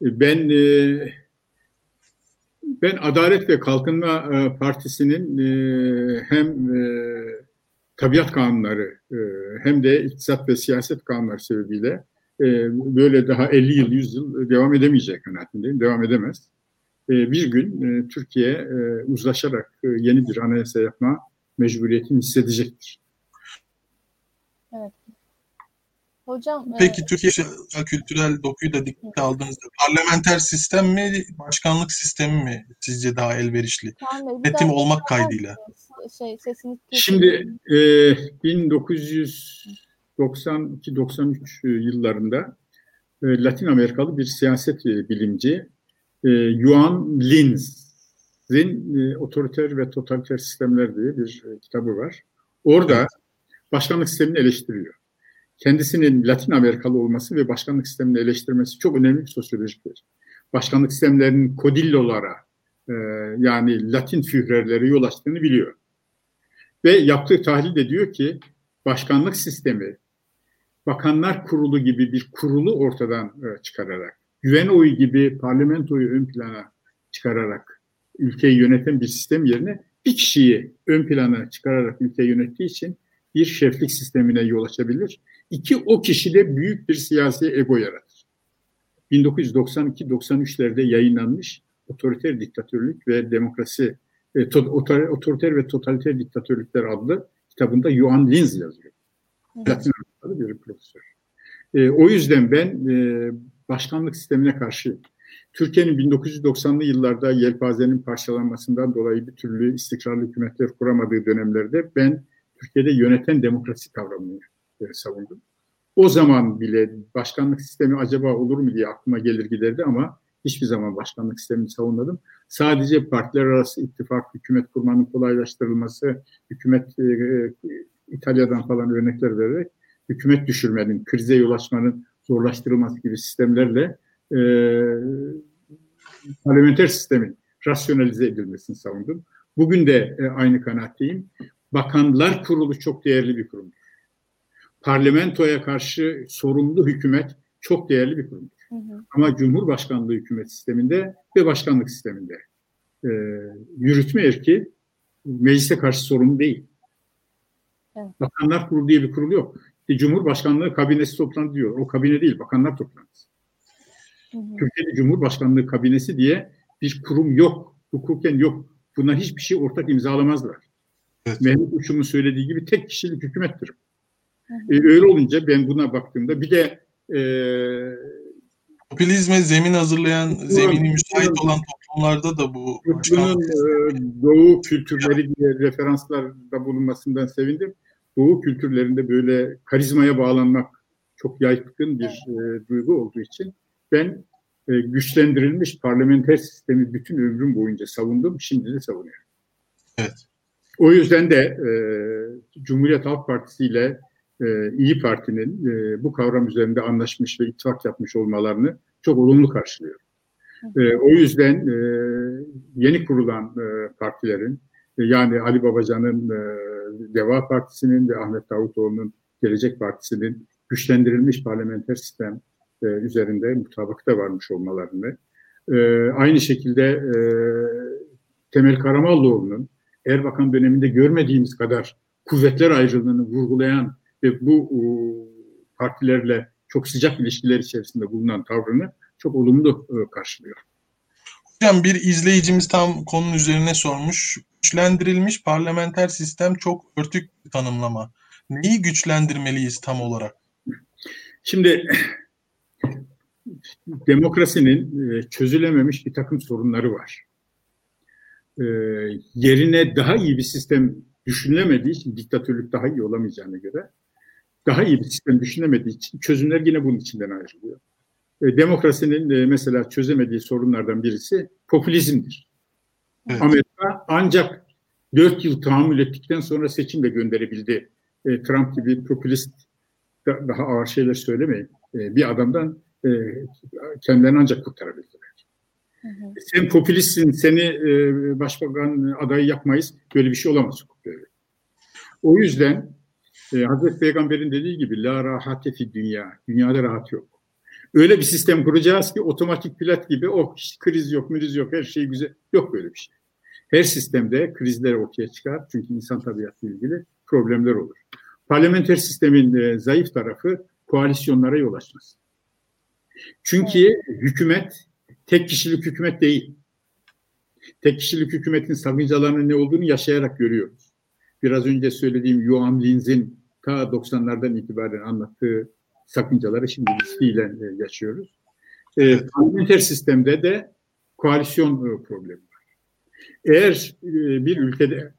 Ben e, ben Adalet ve Kalkınma e, Partisi'nin e, hem tabiat kanunları hem de iktisat ve siyaset kanunları sebebiyle böyle daha 50 yıl, 100 yıl devam edemeyecek kanaatindeyim. Devam edemez. bir gün Türkiye uzlaşarak yeni bir anayasa yapma mecburiyetini hissedecektir. Evet. Hocam Peki e, Türkiye kültürel dokuyu da dikkate aldığınızda parlamenter sistem mi, başkanlık sistemi mi sizce daha elverişli? Yönetim olmak kaydıyla. Şey, sesini Şimdi e, 1992-93 yıllarında e, Latin Amerikalı bir siyaset bilimci e, Yuan Linz'in e, Otoriter ve Totaliter Sistemler diye bir e, kitabı var. Orada başkanlık sistemini eleştiriyor kendisinin Latin Amerikalı olması ve başkanlık sistemini eleştirmesi çok önemli bir sosyolojiktir. Başkanlık sistemlerinin kodillolara e, yani Latin führerlere yol açtığını biliyor. Ve yaptığı tahlil de diyor ki başkanlık sistemi bakanlar kurulu gibi bir kurulu ortadan e, çıkararak, güven oyu gibi parlamentoyu ön plana çıkararak ülkeyi yöneten bir sistem yerine bir kişiyi ön plana çıkararak ülkeyi yönettiği için bir şeflik sistemine yol açabilir. İki, o kişide büyük bir siyasi ego yaratır. 1992-93'lerde yayınlanmış Otoriter Diktatörlük ve Demokrasi, e, to, Otoriter ve Totaliter Diktatörlükler adlı kitabında Johan Linz yazıyor. Latin Amerikalı bir profesör. E, o yüzden ben e, başkanlık sistemine karşı Türkiye'nin 1990'lı yıllarda yelpazenin parçalanmasından dolayı bir türlü istikrarlı hükümetler kuramadığı dönemlerde ben Türkiye'de yöneten demokrasi kavramını e, savundum. O zaman bile başkanlık sistemi acaba olur mu diye aklıma gelir giderdi ama hiçbir zaman başkanlık sistemini savunmadım. Sadece partiler arası ittifak, hükümet kurmanın kolaylaştırılması, hükümet e, e, İtalya'dan falan örnekler vererek hükümet düşürmenin, krize yol açmanın zorlaştırılması gibi sistemlerle e, parlamenter sistemin rasyonalize edilmesini savundum. Bugün de e, aynı kanaatteyim. Bakanlar Kurulu çok değerli bir kurumdur. Parlamentoya karşı sorumlu hükümet çok değerli bir kurumdur. Hı hı. Ama Cumhurbaşkanlığı hükümet sisteminde ve başkanlık sisteminde e, yürütme erki meclise karşı sorumlu değil. Evet. Bakanlar Kurulu diye bir kurul yok. E, Cumhurbaşkanlığı kabinesi toplandı diyor. O kabine değil, bakanlar toplantısı. Türkiye'de Cumhurbaşkanlığı kabinesi diye bir kurum yok. Hukuken yok. Bunlar hiçbir şey ortak imzalamazlar. Evet. Mehmet Uçum'un söylediği gibi tek kişilik hükümettir. E, öyle olunca ben buna baktığımda bir de e, popülizme zemin hazırlayan, zemini müsait olan toplumlarda da bu bunun e, doğu kültürleri diye referanslarda bulunmasından sevindim. Doğu kültürlerinde böyle karizmaya bağlanmak çok yaygın bir e, duygu olduğu için ben e, güçlendirilmiş parlamenter sistemi bütün ömrüm boyunca savundum. Şimdi de savunuyorum. Evet. O yüzden de e, Cumhuriyet Halk Partisi ile e, İyi Parti'nin e, bu kavram üzerinde anlaşmış ve ittifak yapmış olmalarını çok olumlu karşılıyorum. E, o yüzden e, yeni kurulan e, partilerin e, yani Ali Babacan'ın e, Deva Partisi'nin ve Ahmet Davutoğlu'nun Gelecek Partisi'nin güçlendirilmiş parlamenter sistem e, üzerinde mutabakta varmış olmalarını, e, aynı şekilde e, Temel Karamallıoğlu'nun Erbakan döneminde görmediğimiz kadar kuvvetler ayrılığını vurgulayan ve bu e, partilerle çok sıcak ilişkiler içerisinde bulunan tavrını çok olumlu e, karşılıyor. Hocam bir izleyicimiz tam konunun üzerine sormuş. Güçlendirilmiş parlamenter sistem çok örtük bir tanımlama. Neyi güçlendirmeliyiz tam olarak? Şimdi demokrasinin e, çözülememiş bir takım sorunları var. Yerine daha iyi bir sistem düşünülemediği için diktatörlük daha iyi olamayacağına göre daha iyi bir sistem düşünemediği için çözümler yine bunun içinden ayrılıyor. E, demokrasinin e, mesela çözemediği sorunlardan birisi popülizmdir. Evet. Amerika ancak dört yıl tahammül ettikten sonra seçimle gönderebildi. E, Trump gibi popülist da, daha ağır şeyler söylemeyin. E, bir adamdan e, kendilerini ancak kurtarabildiler. Hı hı. Sen popülistsin, seni e, başbakan adayı yapmayız. Böyle bir şey olamaz hukuk O yüzden e, Hazreti Peygamber'in dediği gibi la rahate fi dünya. Dünyada rahat yok. Öyle bir sistem kuracağız ki otomatik pilot gibi oh hiç kriz yok, müriz yok, her şey güzel. Yok böyle bir şey. Her sistemde krizler ortaya çıkar. Çünkü insan tabiatıyla ilgili problemler olur. Parlamenter sistemin e, zayıf tarafı koalisyonlara yol açması. Çünkü hükümet tek kişilik hükümet değil. Tek kişilik hükümetin sakıncalarının ne olduğunu yaşayarak görüyoruz. Biraz önce söylediğim Yuan Linz'in ta 90'lardan itibaren anlattığı sakıncaları şimdi listeyle e, yaşıyoruz. E, parlamenter sistemde de koalisyon e, problemi var. Eğer e, bir ülkede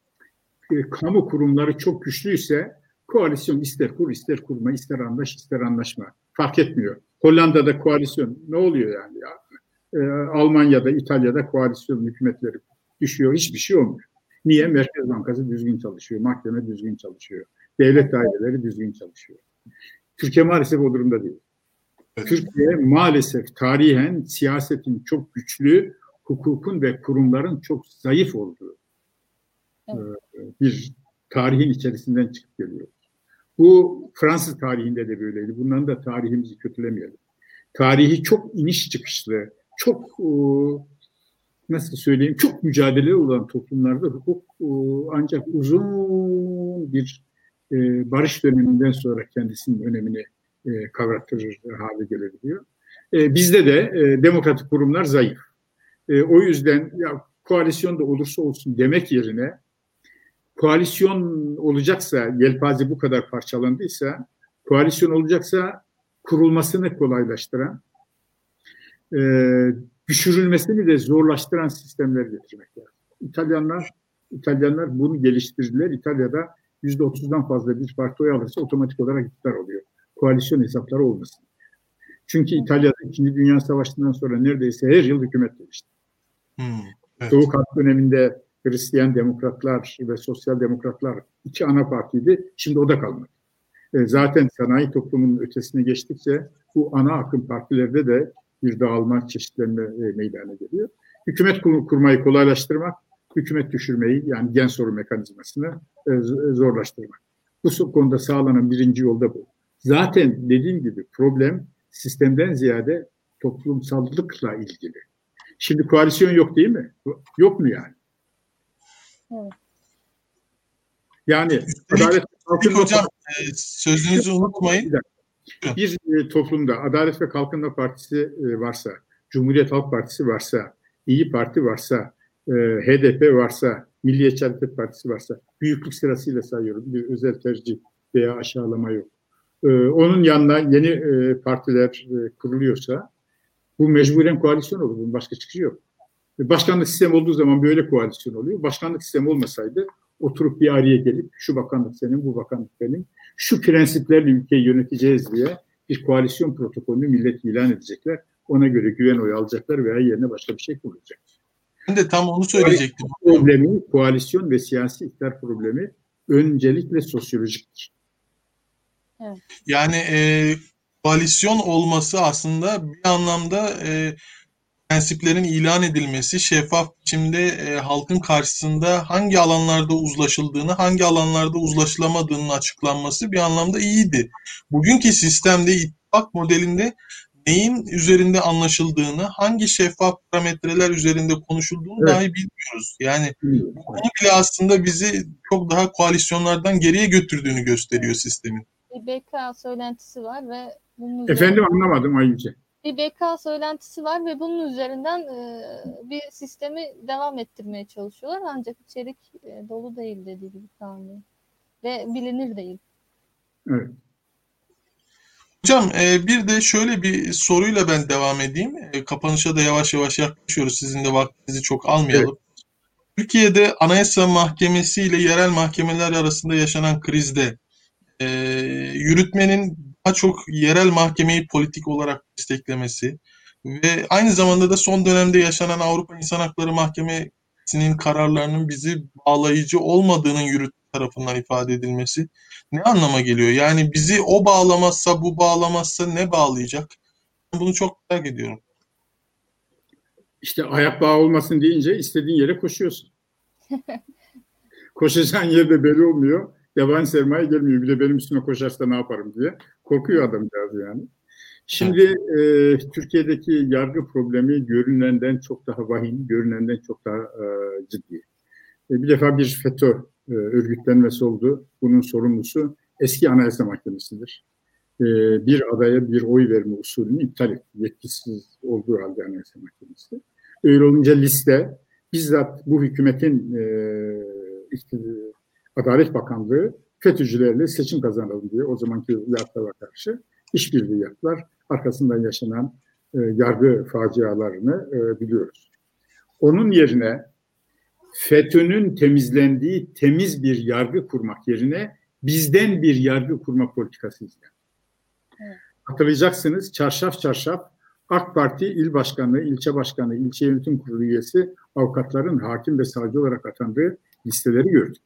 e, kamu kurumları çok güçlüyse koalisyon ister kur ister kurma ister anlaş ister anlaşma fark etmiyor. Hollanda'da koalisyon ne oluyor yani ya? E, Almanya'da, İtalya'da koalisyon hükümetleri düşüyor. Hiçbir şey olmuyor. Niye? Merkez Bankası düzgün çalışıyor. Mahkeme düzgün çalışıyor. Devlet daireleri düzgün çalışıyor. Türkiye maalesef o durumda değil. Evet. Türkiye maalesef tarihen siyasetin çok güçlü, hukukun ve kurumların çok zayıf olduğu evet. E, bir tarihin içerisinden çıkıp geliyor. Bu Fransız tarihinde de böyleydi. Bundan da tarihimizi kötülemeyelim. Tarihi çok iniş çıkışlı, çok e, nasıl söyleyeyim çok mücadele olan toplumlarda hukuk e, ancak uzun bir e, barış döneminden sonra kendisinin önemini kavrattırır hale gelebiliyor. Bizde de demokratik kurumlar zayıf. O yüzden ya koalisyon da olursa olsun demek yerine koalisyon olacaksa, yelpaze bu kadar parçalandıysa, koalisyon olacaksa kurulmasını kolaylaştıran, e, düşürülmesini de zorlaştıran sistemler getirmek lazım. İtalyanlar İtalyanlar bunu geliştirdiler. İtalya'da yüzde otuzdan fazla bir parti oy alırsa otomatik olarak iktidar oluyor. Koalisyon hesapları olmasın. Çünkü İtalya'da İkinci Dünya Savaşı'ndan sonra neredeyse her yıl hükümet değişti. Hmm, evet. Soğuk Harp döneminde Hristiyan demokratlar ve sosyal demokratlar iki ana partiydi. Şimdi o da kalmadı. E, zaten sanayi toplumunun ötesine geçtikçe bu ana akım partilerde de bir dağılma, çeşitlenme e, meydana geliyor. Hükümet kurmayı kolaylaştırmak, hükümet düşürmeyi yani gen soru mekanizmasını e, zorlaştırmak. Bu konuda sağlanan birinci yolda bu. Zaten dediğim gibi problem sistemden ziyade toplumsallıkla ilgili. Şimdi koalisyon yok değil mi? Yok mu yani? Evet. Yani Adalet Kalkınma Hocam e, sözünüzü unutmayın. Bir e, toplumda Adalet ve Kalkınma Partisi e, varsa, Cumhuriyet Halk Partisi varsa, İyi Parti varsa, HDP varsa, Milliyetçi Hareket Partisi varsa, büyüklük sırasıyla sayıyorum. Bir özel tercih veya aşağılama yok. Onun yanına yeni partiler kuruluyorsa bu mecburen koalisyon olur. Bunun başka çıkışı yok. Başkanlık sistemi olduğu zaman böyle koalisyon oluyor. Başkanlık sistemi olmasaydı oturup bir araya gelip şu bakanlık senin, bu bakanlık benim, şu prensiplerle ülkeyi yöneteceğiz diye bir koalisyon protokolünü millet ilan edecekler. Ona göre güven oyu alacaklar veya yerine başka bir şey kurulacak. Ben de tam onu söyleyecektim. Problemi, koalisyon ve siyasi iktidar problemi öncelikle sosyolojiktir. Evet. Yani e, koalisyon olması aslında bir anlamda e, prensiplerin ilan edilmesi, şeffaf biçimde e, halkın karşısında hangi alanlarda uzlaşıldığını, hangi alanlarda uzlaşılamadığının açıklanması bir anlamda iyiydi. Bugünkü sistemde ittifak modelinde neyin üzerinde anlaşıldığını, hangi şeffaf parametreler üzerinde konuşulduğunu evet. dahi bilmiyoruz. Yani bu konu bile aslında bizi çok daha koalisyonlardan geriye götürdüğünü gösteriyor sistemin. Bir BK söylentisi var ve bunun Efendim anlamadım Ayyüce bir BK söylentisi var ve bunun üzerinden e, bir sistemi devam ettirmeye çalışıyorlar. Ancak içerik e, dolu değil dediği gibi tahmin. Ve bilinir değil. Evet. Hocam e, bir de şöyle bir soruyla ben devam edeyim. E, kapanışa da yavaş yavaş yaklaşıyoruz. Sizin de vaktinizi çok almayalım. Evet. Türkiye'de Anayasa Mahkemesi ile yerel mahkemeler arasında yaşanan krizde e, yürütmenin daha çok yerel mahkemeyi politik olarak desteklemesi ve aynı zamanda da son dönemde yaşanan Avrupa İnsan Hakları Mahkemesi'nin kararlarının bizi bağlayıcı olmadığının yürüt tarafından ifade edilmesi ne anlama geliyor? Yani bizi o bağlamazsa, bu bağlamazsa ne bağlayacak? Ben bunu çok merak ediyorum. İşte ayak bağı olmasın deyince istediğin yere koşuyorsun. Koşacağın yerde belli olmuyor yabancı sermaye gelmiyor. Bir de benim üstüme koşarsa ne yaparım diye. Korkuyor adamcağız yani. Şimdi e, Türkiye'deki yargı problemi görünenden çok daha vahim, görünenden çok daha e, ciddi. E, bir defa bir FETÖ e, örgütlenmesi oldu. Bunun sorumlusu eski Anayasa Mahkemesi'dir. e, bir adaya bir oy verme usulünü iptal etti. Yetkisiz olduğu halde Anayasa Mahkemesi. Öyle olunca liste bizzat bu hükümetin e, Adalet Bakanlığı FETÖ'cülerle seçim kazanalım diye o zamanki yaptılara karşı işbirliği yaptılar. Arkasından yaşanan e, yargı facialarını e, biliyoruz. Onun yerine FETÖ'nün temizlendiği temiz bir yargı kurmak yerine bizden bir yargı kurma politikası izlendi. Evet. Hatırlayacaksınız çarşaf çarşaf AK Parti il başkanı, ilçe başkanı, ilçe yönetim kurulu üyesi avukatların hakim ve savcı olarak atandığı listeleri gördük.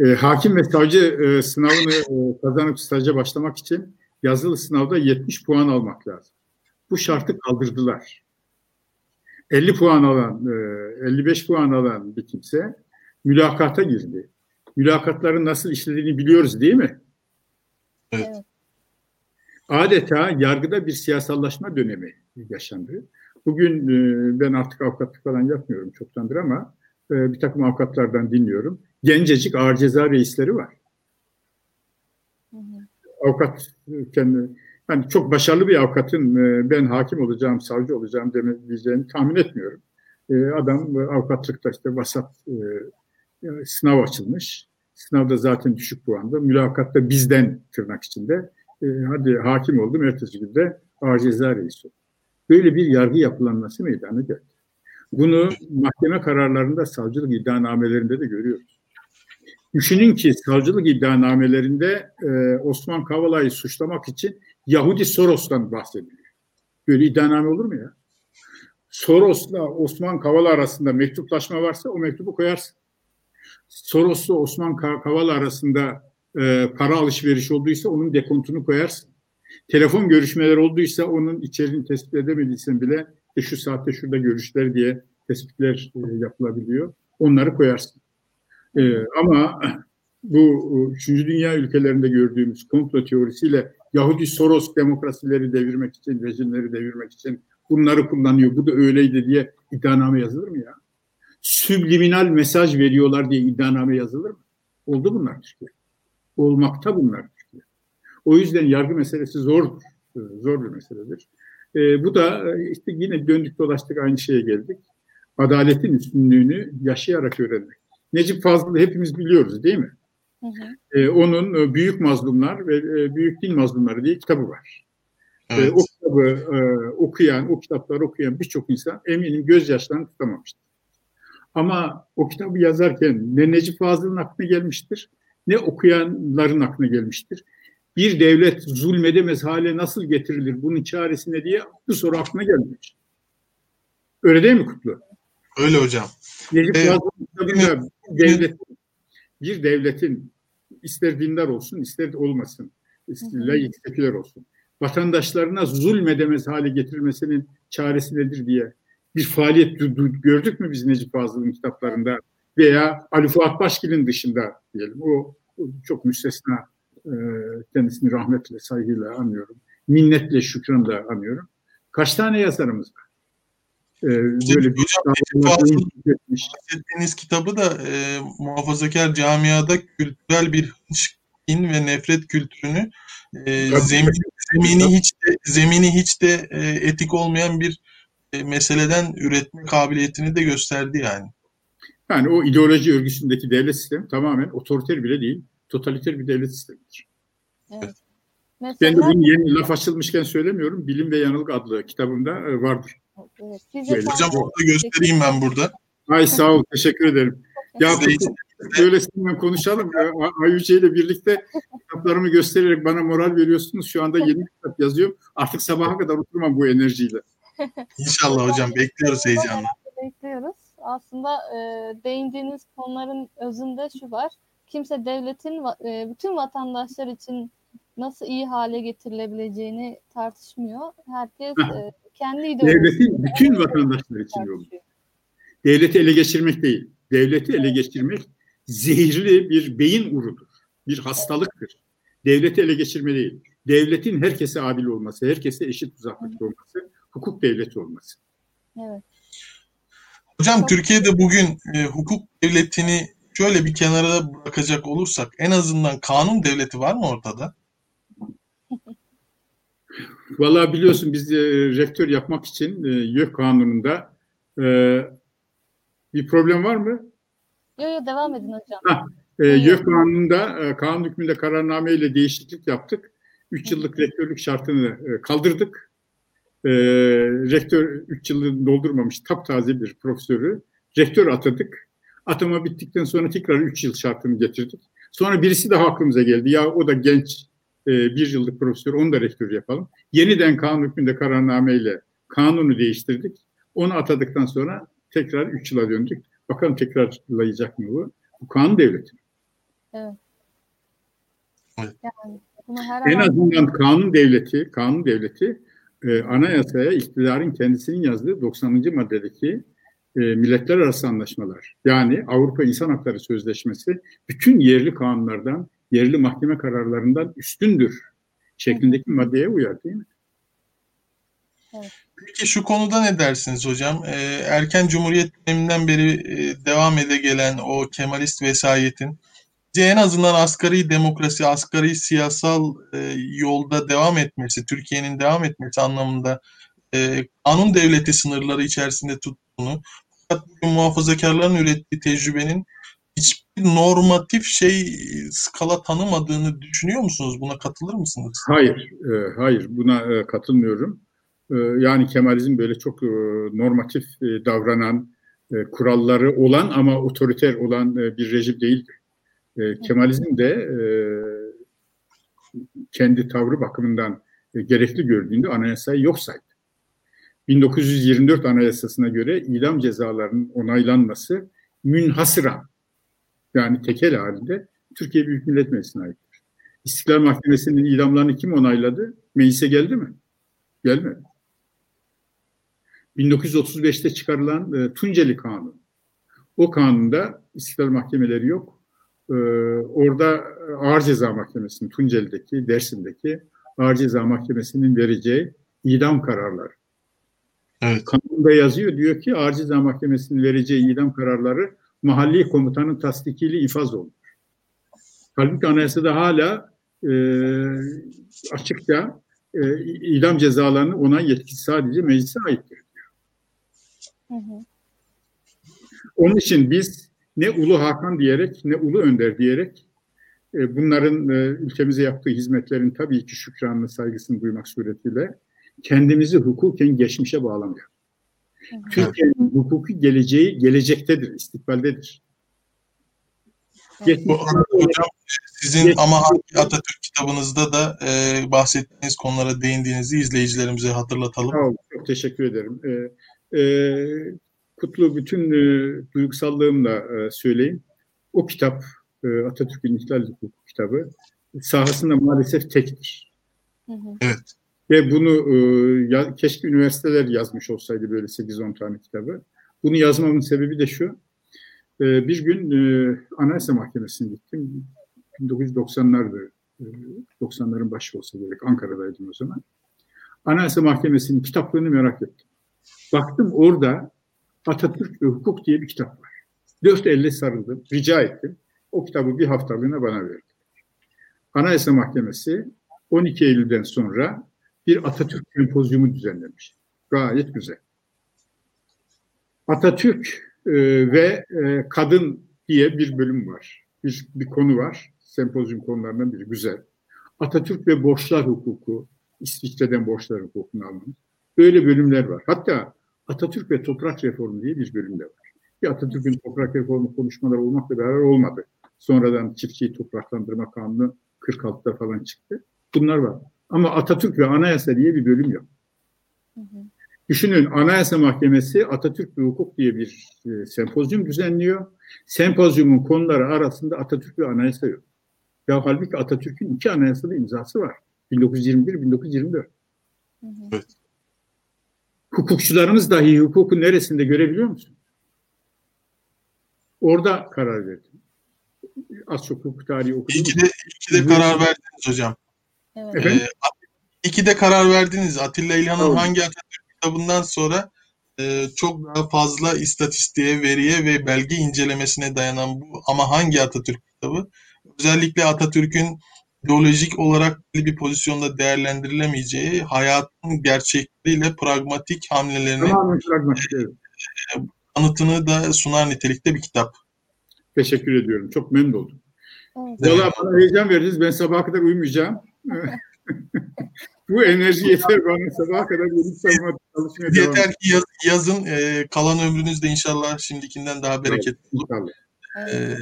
E, hakim ve savcı e, sınavını e, kazanıp staja başlamak için yazılı sınavda 70 puan almak lazım. Bu şartı kaldırdılar. 50 puan alan, 55 e, puan alan bir kimse mülakata girdi. Mülakatların nasıl işlediğini biliyoruz değil mi? Evet. Adeta yargıda bir siyasallaşma dönemi yaşandı. Bugün e, ben artık avukatlık falan yapmıyorum çoktandır ama e, bir takım avukatlardan dinliyorum. Gencecik ağır ceza reisleri var. Hı hı. Avukat kendi yani çok başarılı bir avukatın e, ben hakim olacağım, savcı olacağım diyeceğini tahmin etmiyorum. E, adam avukatlıkta işte vasat e, sınav açılmış. Sınavda zaten düşük puanda. Mülakatta bizden tırnak içinde. Hadi hakim oldum. Ertesi günde ağır ceza reisi Böyle bir yargı yapılanması meydana geldi. Bunu mahkeme kararlarında, savcılık iddianamelerinde de görüyoruz. Düşünün ki savcılık iddianamelerinde Osman Kavala'yı suçlamak için Yahudi Soros'tan bahsediliyor. Böyle iddianame olur mu ya? Soros'la Osman Kavala arasında mektuplaşma varsa o mektubu koyarsın. Soros'la Osman Kavala arasında e, para alışveriş olduysa onun dekontunu koyarsın. Telefon görüşmeleri olduysa onun içeriğini tespit edemediysen bile e, şu saatte şurada görüşler diye tespitler e, yapılabiliyor. Onları koyarsın. E, ama bu 3. Dünya ülkelerinde gördüğümüz komplo teorisiyle Yahudi Soros demokrasileri devirmek için, rejimleri devirmek için bunları kullanıyor. Bu da öyleydi diye iddianame yazılır mı ya? Subliminal mesaj veriyorlar diye iddianame yazılır mı? Oldu bunlar Türkiye. Olmakta bunlar Türkiye. O yüzden yargı meselesi zordur. Zor bir meseledir. E, bu da e, işte yine döndük dolaştık aynı şeye geldik. Adaletin üstünlüğünü yaşayarak öğrenmek. Necip Fazıl'ı hepimiz biliyoruz değil mi? Hı hı. E, onun e, Büyük Mazlumlar ve e, Büyük Din Mazlumları diye kitabı var. E, evet. E, o kitabı e, okuyan, o kitapları okuyan birçok insan eminim gözyaşlarını tutamamıştır. Ama o kitabı yazarken ne Necip Fazıl'ın aklına gelmiştir, ne okuyanların aklına gelmiştir. Bir devlet zulmedemez hale nasıl getirilir, bunun çaresi ne diye bu soru aklına gelmiş. Öyle değil mi Kutlu? Öyle hocam. Necip ee, Fazıl'ın kitabında devlet bir devletin ister dindar olsun ister olmasın, layık seküler olsun, vatandaşlarına zulmedemez hale getirilmesinin çaresi nedir diye bir faaliyet gördük mü biz Necip Fazıl'ın kitaplarında veya Ali Fuat Başgil'in dışında diyelim. O, o çok müstesna e, kendisini rahmetle, saygıyla anıyorum. Minnetle, şükranla anıyorum. Kaç tane yazarımız var? Ee, böyle bir bahsettiğiniz kitabı da e, muhafazakar camiada kültürel bir in ve nefret kültürünü e, zemin, zemini hiç de, zemini hiç de e, etik olmayan bir e, meseleden üretme kabiliyetini de gösterdi yani. Yani o ideoloji örgüsündeki devlet sistemi tamamen otoriter bile değil, totaliter bir devlet sistemidir. Evet. Mesela... Ben de bunu yeni laf açılmışken söylemiyorum. Bilim ve Yanılgı adlı kitabımda e, vardır. Evet. Hocam orada göstereyim ben burada. Ay sağ ol, teşekkür ederim. Ya böylesinden konuşalım. Ayüce ile birlikte kitaplarımı göstererek bana moral veriyorsunuz. Şu anda yeni kitap yazıyorum. Artık sabaha kadar oturmam bu enerjiyle. İnşallah hocam. Bekliyoruz heyecanla. Bekliyoruz. Aslında e, değindiğiniz konuların özünde şu var. Kimse devletin e, bütün vatandaşlar için nasıl iyi hale getirilebileceğini tartışmıyor. Herkes e, kendi. Devletin bütün vatandaşlar için yolu. Devleti ele geçirmek değil. Devleti ele geçirmek zehirli bir beyin urudur. Bir hastalıktır. Devleti ele geçirme değil. Devletin herkese adil olması, herkese eşit uzaklıkta olması, hukuk devleti olması. Evet. Hocam Türkiye'de bugün e, hukuk devletini şöyle bir kenara bırakacak olursak en azından kanun devleti var mı ortada? Vallahi biliyorsun biz e, rektör yapmak için e, YÖK kanununda e, bir problem var mı? Yok yok devam edin hocam. E, YÖK kanununda e, kanun hükmünde kararname ile değişiklik yaptık. 3 yıllık rektörlük şartını e, kaldırdık. E, rektör 3 yılı doldurmamış taptaze bir profesörü rektör atadık. Atama bittikten sonra tekrar 3 yıl şartını getirdik. Sonra birisi daha aklımıza geldi. Ya o da genç e, bir yıllık profesör onu da rektör yapalım. Yeniden kanun hükmünde kararname ile kanunu değiştirdik. Onu atadıktan sonra tekrar 3 yıla döndük. Bakalım tekrarlayacak mı bu? Bu kanun devleti. Evet. Yani En azından kanun devleti, kanun devleti e, anayasaya iktidarın kendisinin yazdığı 90. maddedeki e, milletler arası anlaşmalar. Yani Avrupa İnsan Hakları Sözleşmesi bütün yerli kanunlardan, yerli mahkeme kararlarından üstündür şeklindeki maddeye uyar değil mi? Peki şu konuda ne dersiniz hocam? Ee, erken Cumhuriyet döneminden beri e, devam ede gelen o Kemalist vesayetin bize en azından asgari demokrasi, asgari siyasal e, yolda devam etmesi, Türkiye'nin devam etmesi anlamında e, kanun devleti sınırları içerisinde tuttuğunu, fakat bugün muhafazakarların ürettiği tecrübenin hiçbir normatif şey skala tanımadığını düşünüyor musunuz? Buna katılır mısınız? Hayır, e, hayır buna e, katılmıyorum. E, yani Kemalizm böyle çok e, normatif e, davranan, e, kuralları olan ama otoriter olan e, bir rejim değildir. E, Kemalizm de e, kendi tavrı bakımından e, gerekli gördüğünde anayasayı yok saydı. 1924 Anayasası'na göre idam cezalarının onaylanması münhasıran yani tekel halinde Türkiye Büyük Millet Meclisi'ne aittir. İstiklal Mahkemesi'nin idamlarını kim onayladı? Meclise geldi mi? Gelmedi. 1935'te çıkarılan e, Tunceli Kanunu. O kanunda istiklal mahkemeleri yok. E, orada Ağır Ceza Mahkemesi'nin Tunceli'deki, Dersim'deki Ağır Ceza Mahkemesi'nin vereceği idam kararları. Evet. Kanunda yazıyor diyor ki Ağır Ceza Mahkemesi'nin vereceği idam kararları mahalli komutanın tasdikiyle infaz olur. Halbuki anayasada hala e, açıkça e, idam cezalarını onay yetkisi sadece meclise aittir. Hı hı. Onun için biz ne Ulu Hakan diyerek ne Ulu Önder diyerek e, bunların e, ülkemize yaptığı hizmetlerin tabii ki şükranını, saygısını duymak suretiyle kendimizi hukuken geçmişe bağlamıyor. Türkiye'nin hukuki geleceği gelecektedir, istikbaldedir. Bu arada hocam sizin ama hangi Atatürk kitabınızda da e, bahsettiğiniz konulara değindiğinizi izleyicilerimize hatırlatalım. Sağ olun, çok teşekkür ederim. Ee, e, Kutlu bütün e, duygusallığımla e, söyleyeyim. O kitap, e, Atatürk'ün İhlal Hukuku kitabı, sahasında maalesef tektir. Hı hı. Evet. Ve bunu e, ya, keşke üniversiteler yazmış olsaydı böyle 8-10 tane kitabı. Bunu yazmamın sebebi de şu. E, bir gün e, Anayasa Mahkemesi'ne gittim. 1990'lardı. E, 90'ların başı olsa gerek. Ankara'daydım o zaman. Anayasa Mahkemesi'nin kitaplığını merak ettim. Baktım orada Atatürk ve Hukuk diye bir kitap var. Dört elle sarıldım, rica ettim. O kitabı bir haftalığına bana verdi. Anayasa Mahkemesi 12 Eylül'den sonra bir Atatürk sempozyumu düzenlemiş. Gayet güzel. Atatürk e, ve e, kadın diye bir bölüm var. Bir, bir konu var. Sempozyum konularından biri. Güzel. Atatürk ve borçlar hukuku. İsviçre'den borçlar hukukunu almamız. Böyle bölümler var. Hatta Atatürk ve toprak reformu diye bir bölüm de var. Bir Atatürk'ün toprak reformu konuşmaları olmakla beraber olmadı. Sonradan çiftçiyi topraklandırma kanunu 46'da falan çıktı. Bunlar var. Ama Atatürk ve Anayasa diye bir bölüm yok. Hı hı. Düşünün Anayasa Mahkemesi Atatürk ve Hukuk diye bir e, sempozyum düzenliyor. Sempozyumun konuları arasında Atatürk ve Anayasa yok. Ya halbuki Atatürk'ün iki anayasada imzası var. 1921-1924. Hı hı. Evet. Hukukçularımız dahi hukukun neresinde görebiliyor musun? Orada karar verdi. Az çok hukuk tarihi okudum. İyi ki de, iyi ki de karar verdiniz hocam. Evet. Ee, de karar verdiniz. Atilla İlhan'ın Tamam. hangi Atatürk kitabından sonra e, çok daha fazla istatistiğe, veriye ve belge incelemesine dayanan bu ama hangi Atatürk kitabı? Özellikle Atatürk'ün ideolojik olarak bir pozisyonda değerlendirilemeyeceği hayatın gerçekleriyle pragmatik hamlelerini pragmatik. Evet. anıtını da sunar nitelikte bir kitap. Teşekkür ediyorum. Çok memnun oldum. Evet. Evet. Valla bana heyecan verdiniz. Ben sabaha kadar uyumayacağım. Bu enerji yeter bana sabaha kadar gelip savunma çalışmaya devam Yeter ki yaz- yazın e, kalan ömrünüz de inşallah şimdikinden daha bereketli olur. Evet. Ee,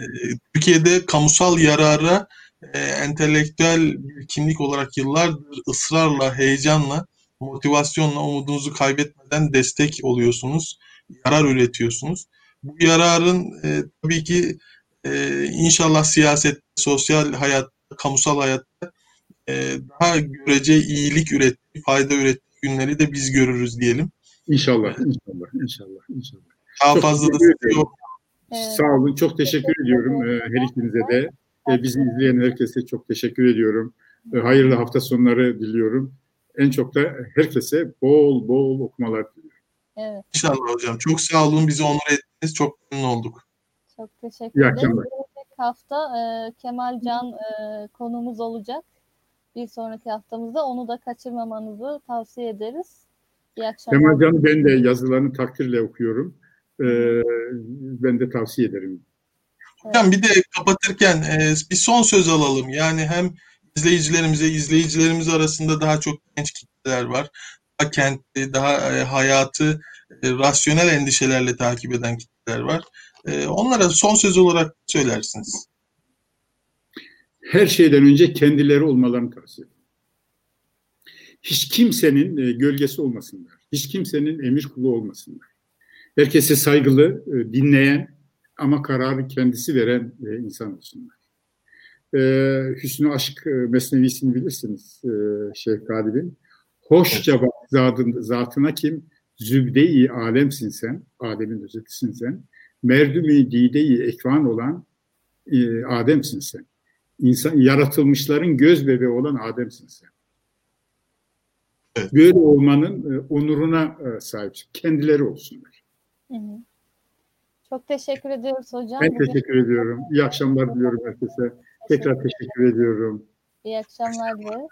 Türkiye'de kamusal yarara e, entelektüel bir kimlik olarak yıllardır ısrarla, heyecanla, motivasyonla umudunuzu kaybetmeden destek oluyorsunuz, yarar üretiyorsunuz. Bu yararın e, tabii ki e, inşallah siyaset, sosyal hayatta, kamusal hayatta e, daha görece iyilik ürettiği, fayda ürettiği günleri de biz görürüz diyelim. İnşallah. İnşallah. İnşallah. İnşallah. Daha Çok fazla da yok. Evet. Sağ olun. Çok teşekkür ediyorum e, her ikinize de. E, Bizi izleyen herkese çok teşekkür ediyorum. E, Hayırlı hafta sonları diliyorum. En çok da herkese bol bol okumalar diliyorum. Evet. İnşallah hocam. Çok sağ olun. Bizi onur ettiniz. Çok memnun olduk. Çok teşekkür İyi ederim. akşamlar. Gelecek hafta e, Kemal Can e, konumuz olacak. Bir sonraki haftamızda onu da kaçırmamanızı tavsiye ederiz. İyi akşamlar. Kemal Can'ı ben de yazılarını takdirle okuyorum. E, ben de tavsiye ederim. Hocam bir de kapatırken e, bir son söz alalım. Yani hem izleyicilerimize, izleyicilerimiz arasında daha çok genç kitleler var. Daha kentli, daha e, hayatı e, rasyonel endişelerle takip eden kitleler var. Onlara son söz olarak söylersiniz. Her şeyden önce kendileri olmalarını tavsiye ederim. Hiç kimsenin e, gölgesi olmasınlar. Hiç kimsenin emir kulu olmasınlar. Herkese saygılı, e, dinleyen ama kararı kendisi veren e, insan olsunlar. Hüsnü Aşk Mesnevisini bilirsiniz Şeyh. Hoşça bak zatın, zatına kim? Zübde-i alemsin sen, Adem'in özetisin sen. Merdumi dide-i ekvan olan Adem'sin sen insan yaratılmışların göz bebeği olan Adem'sin sen. Evet. Böyle olmanın e, onuruna e, sahipsin. Kendileri olsunlar. Hı hı. Çok teşekkür ediyoruz hocam. Ben teşekkür ediyorum. İyi akşamlar diliyorum herkese. Tekrar teşekkür ediyorum. iyi akşamlar dileriz.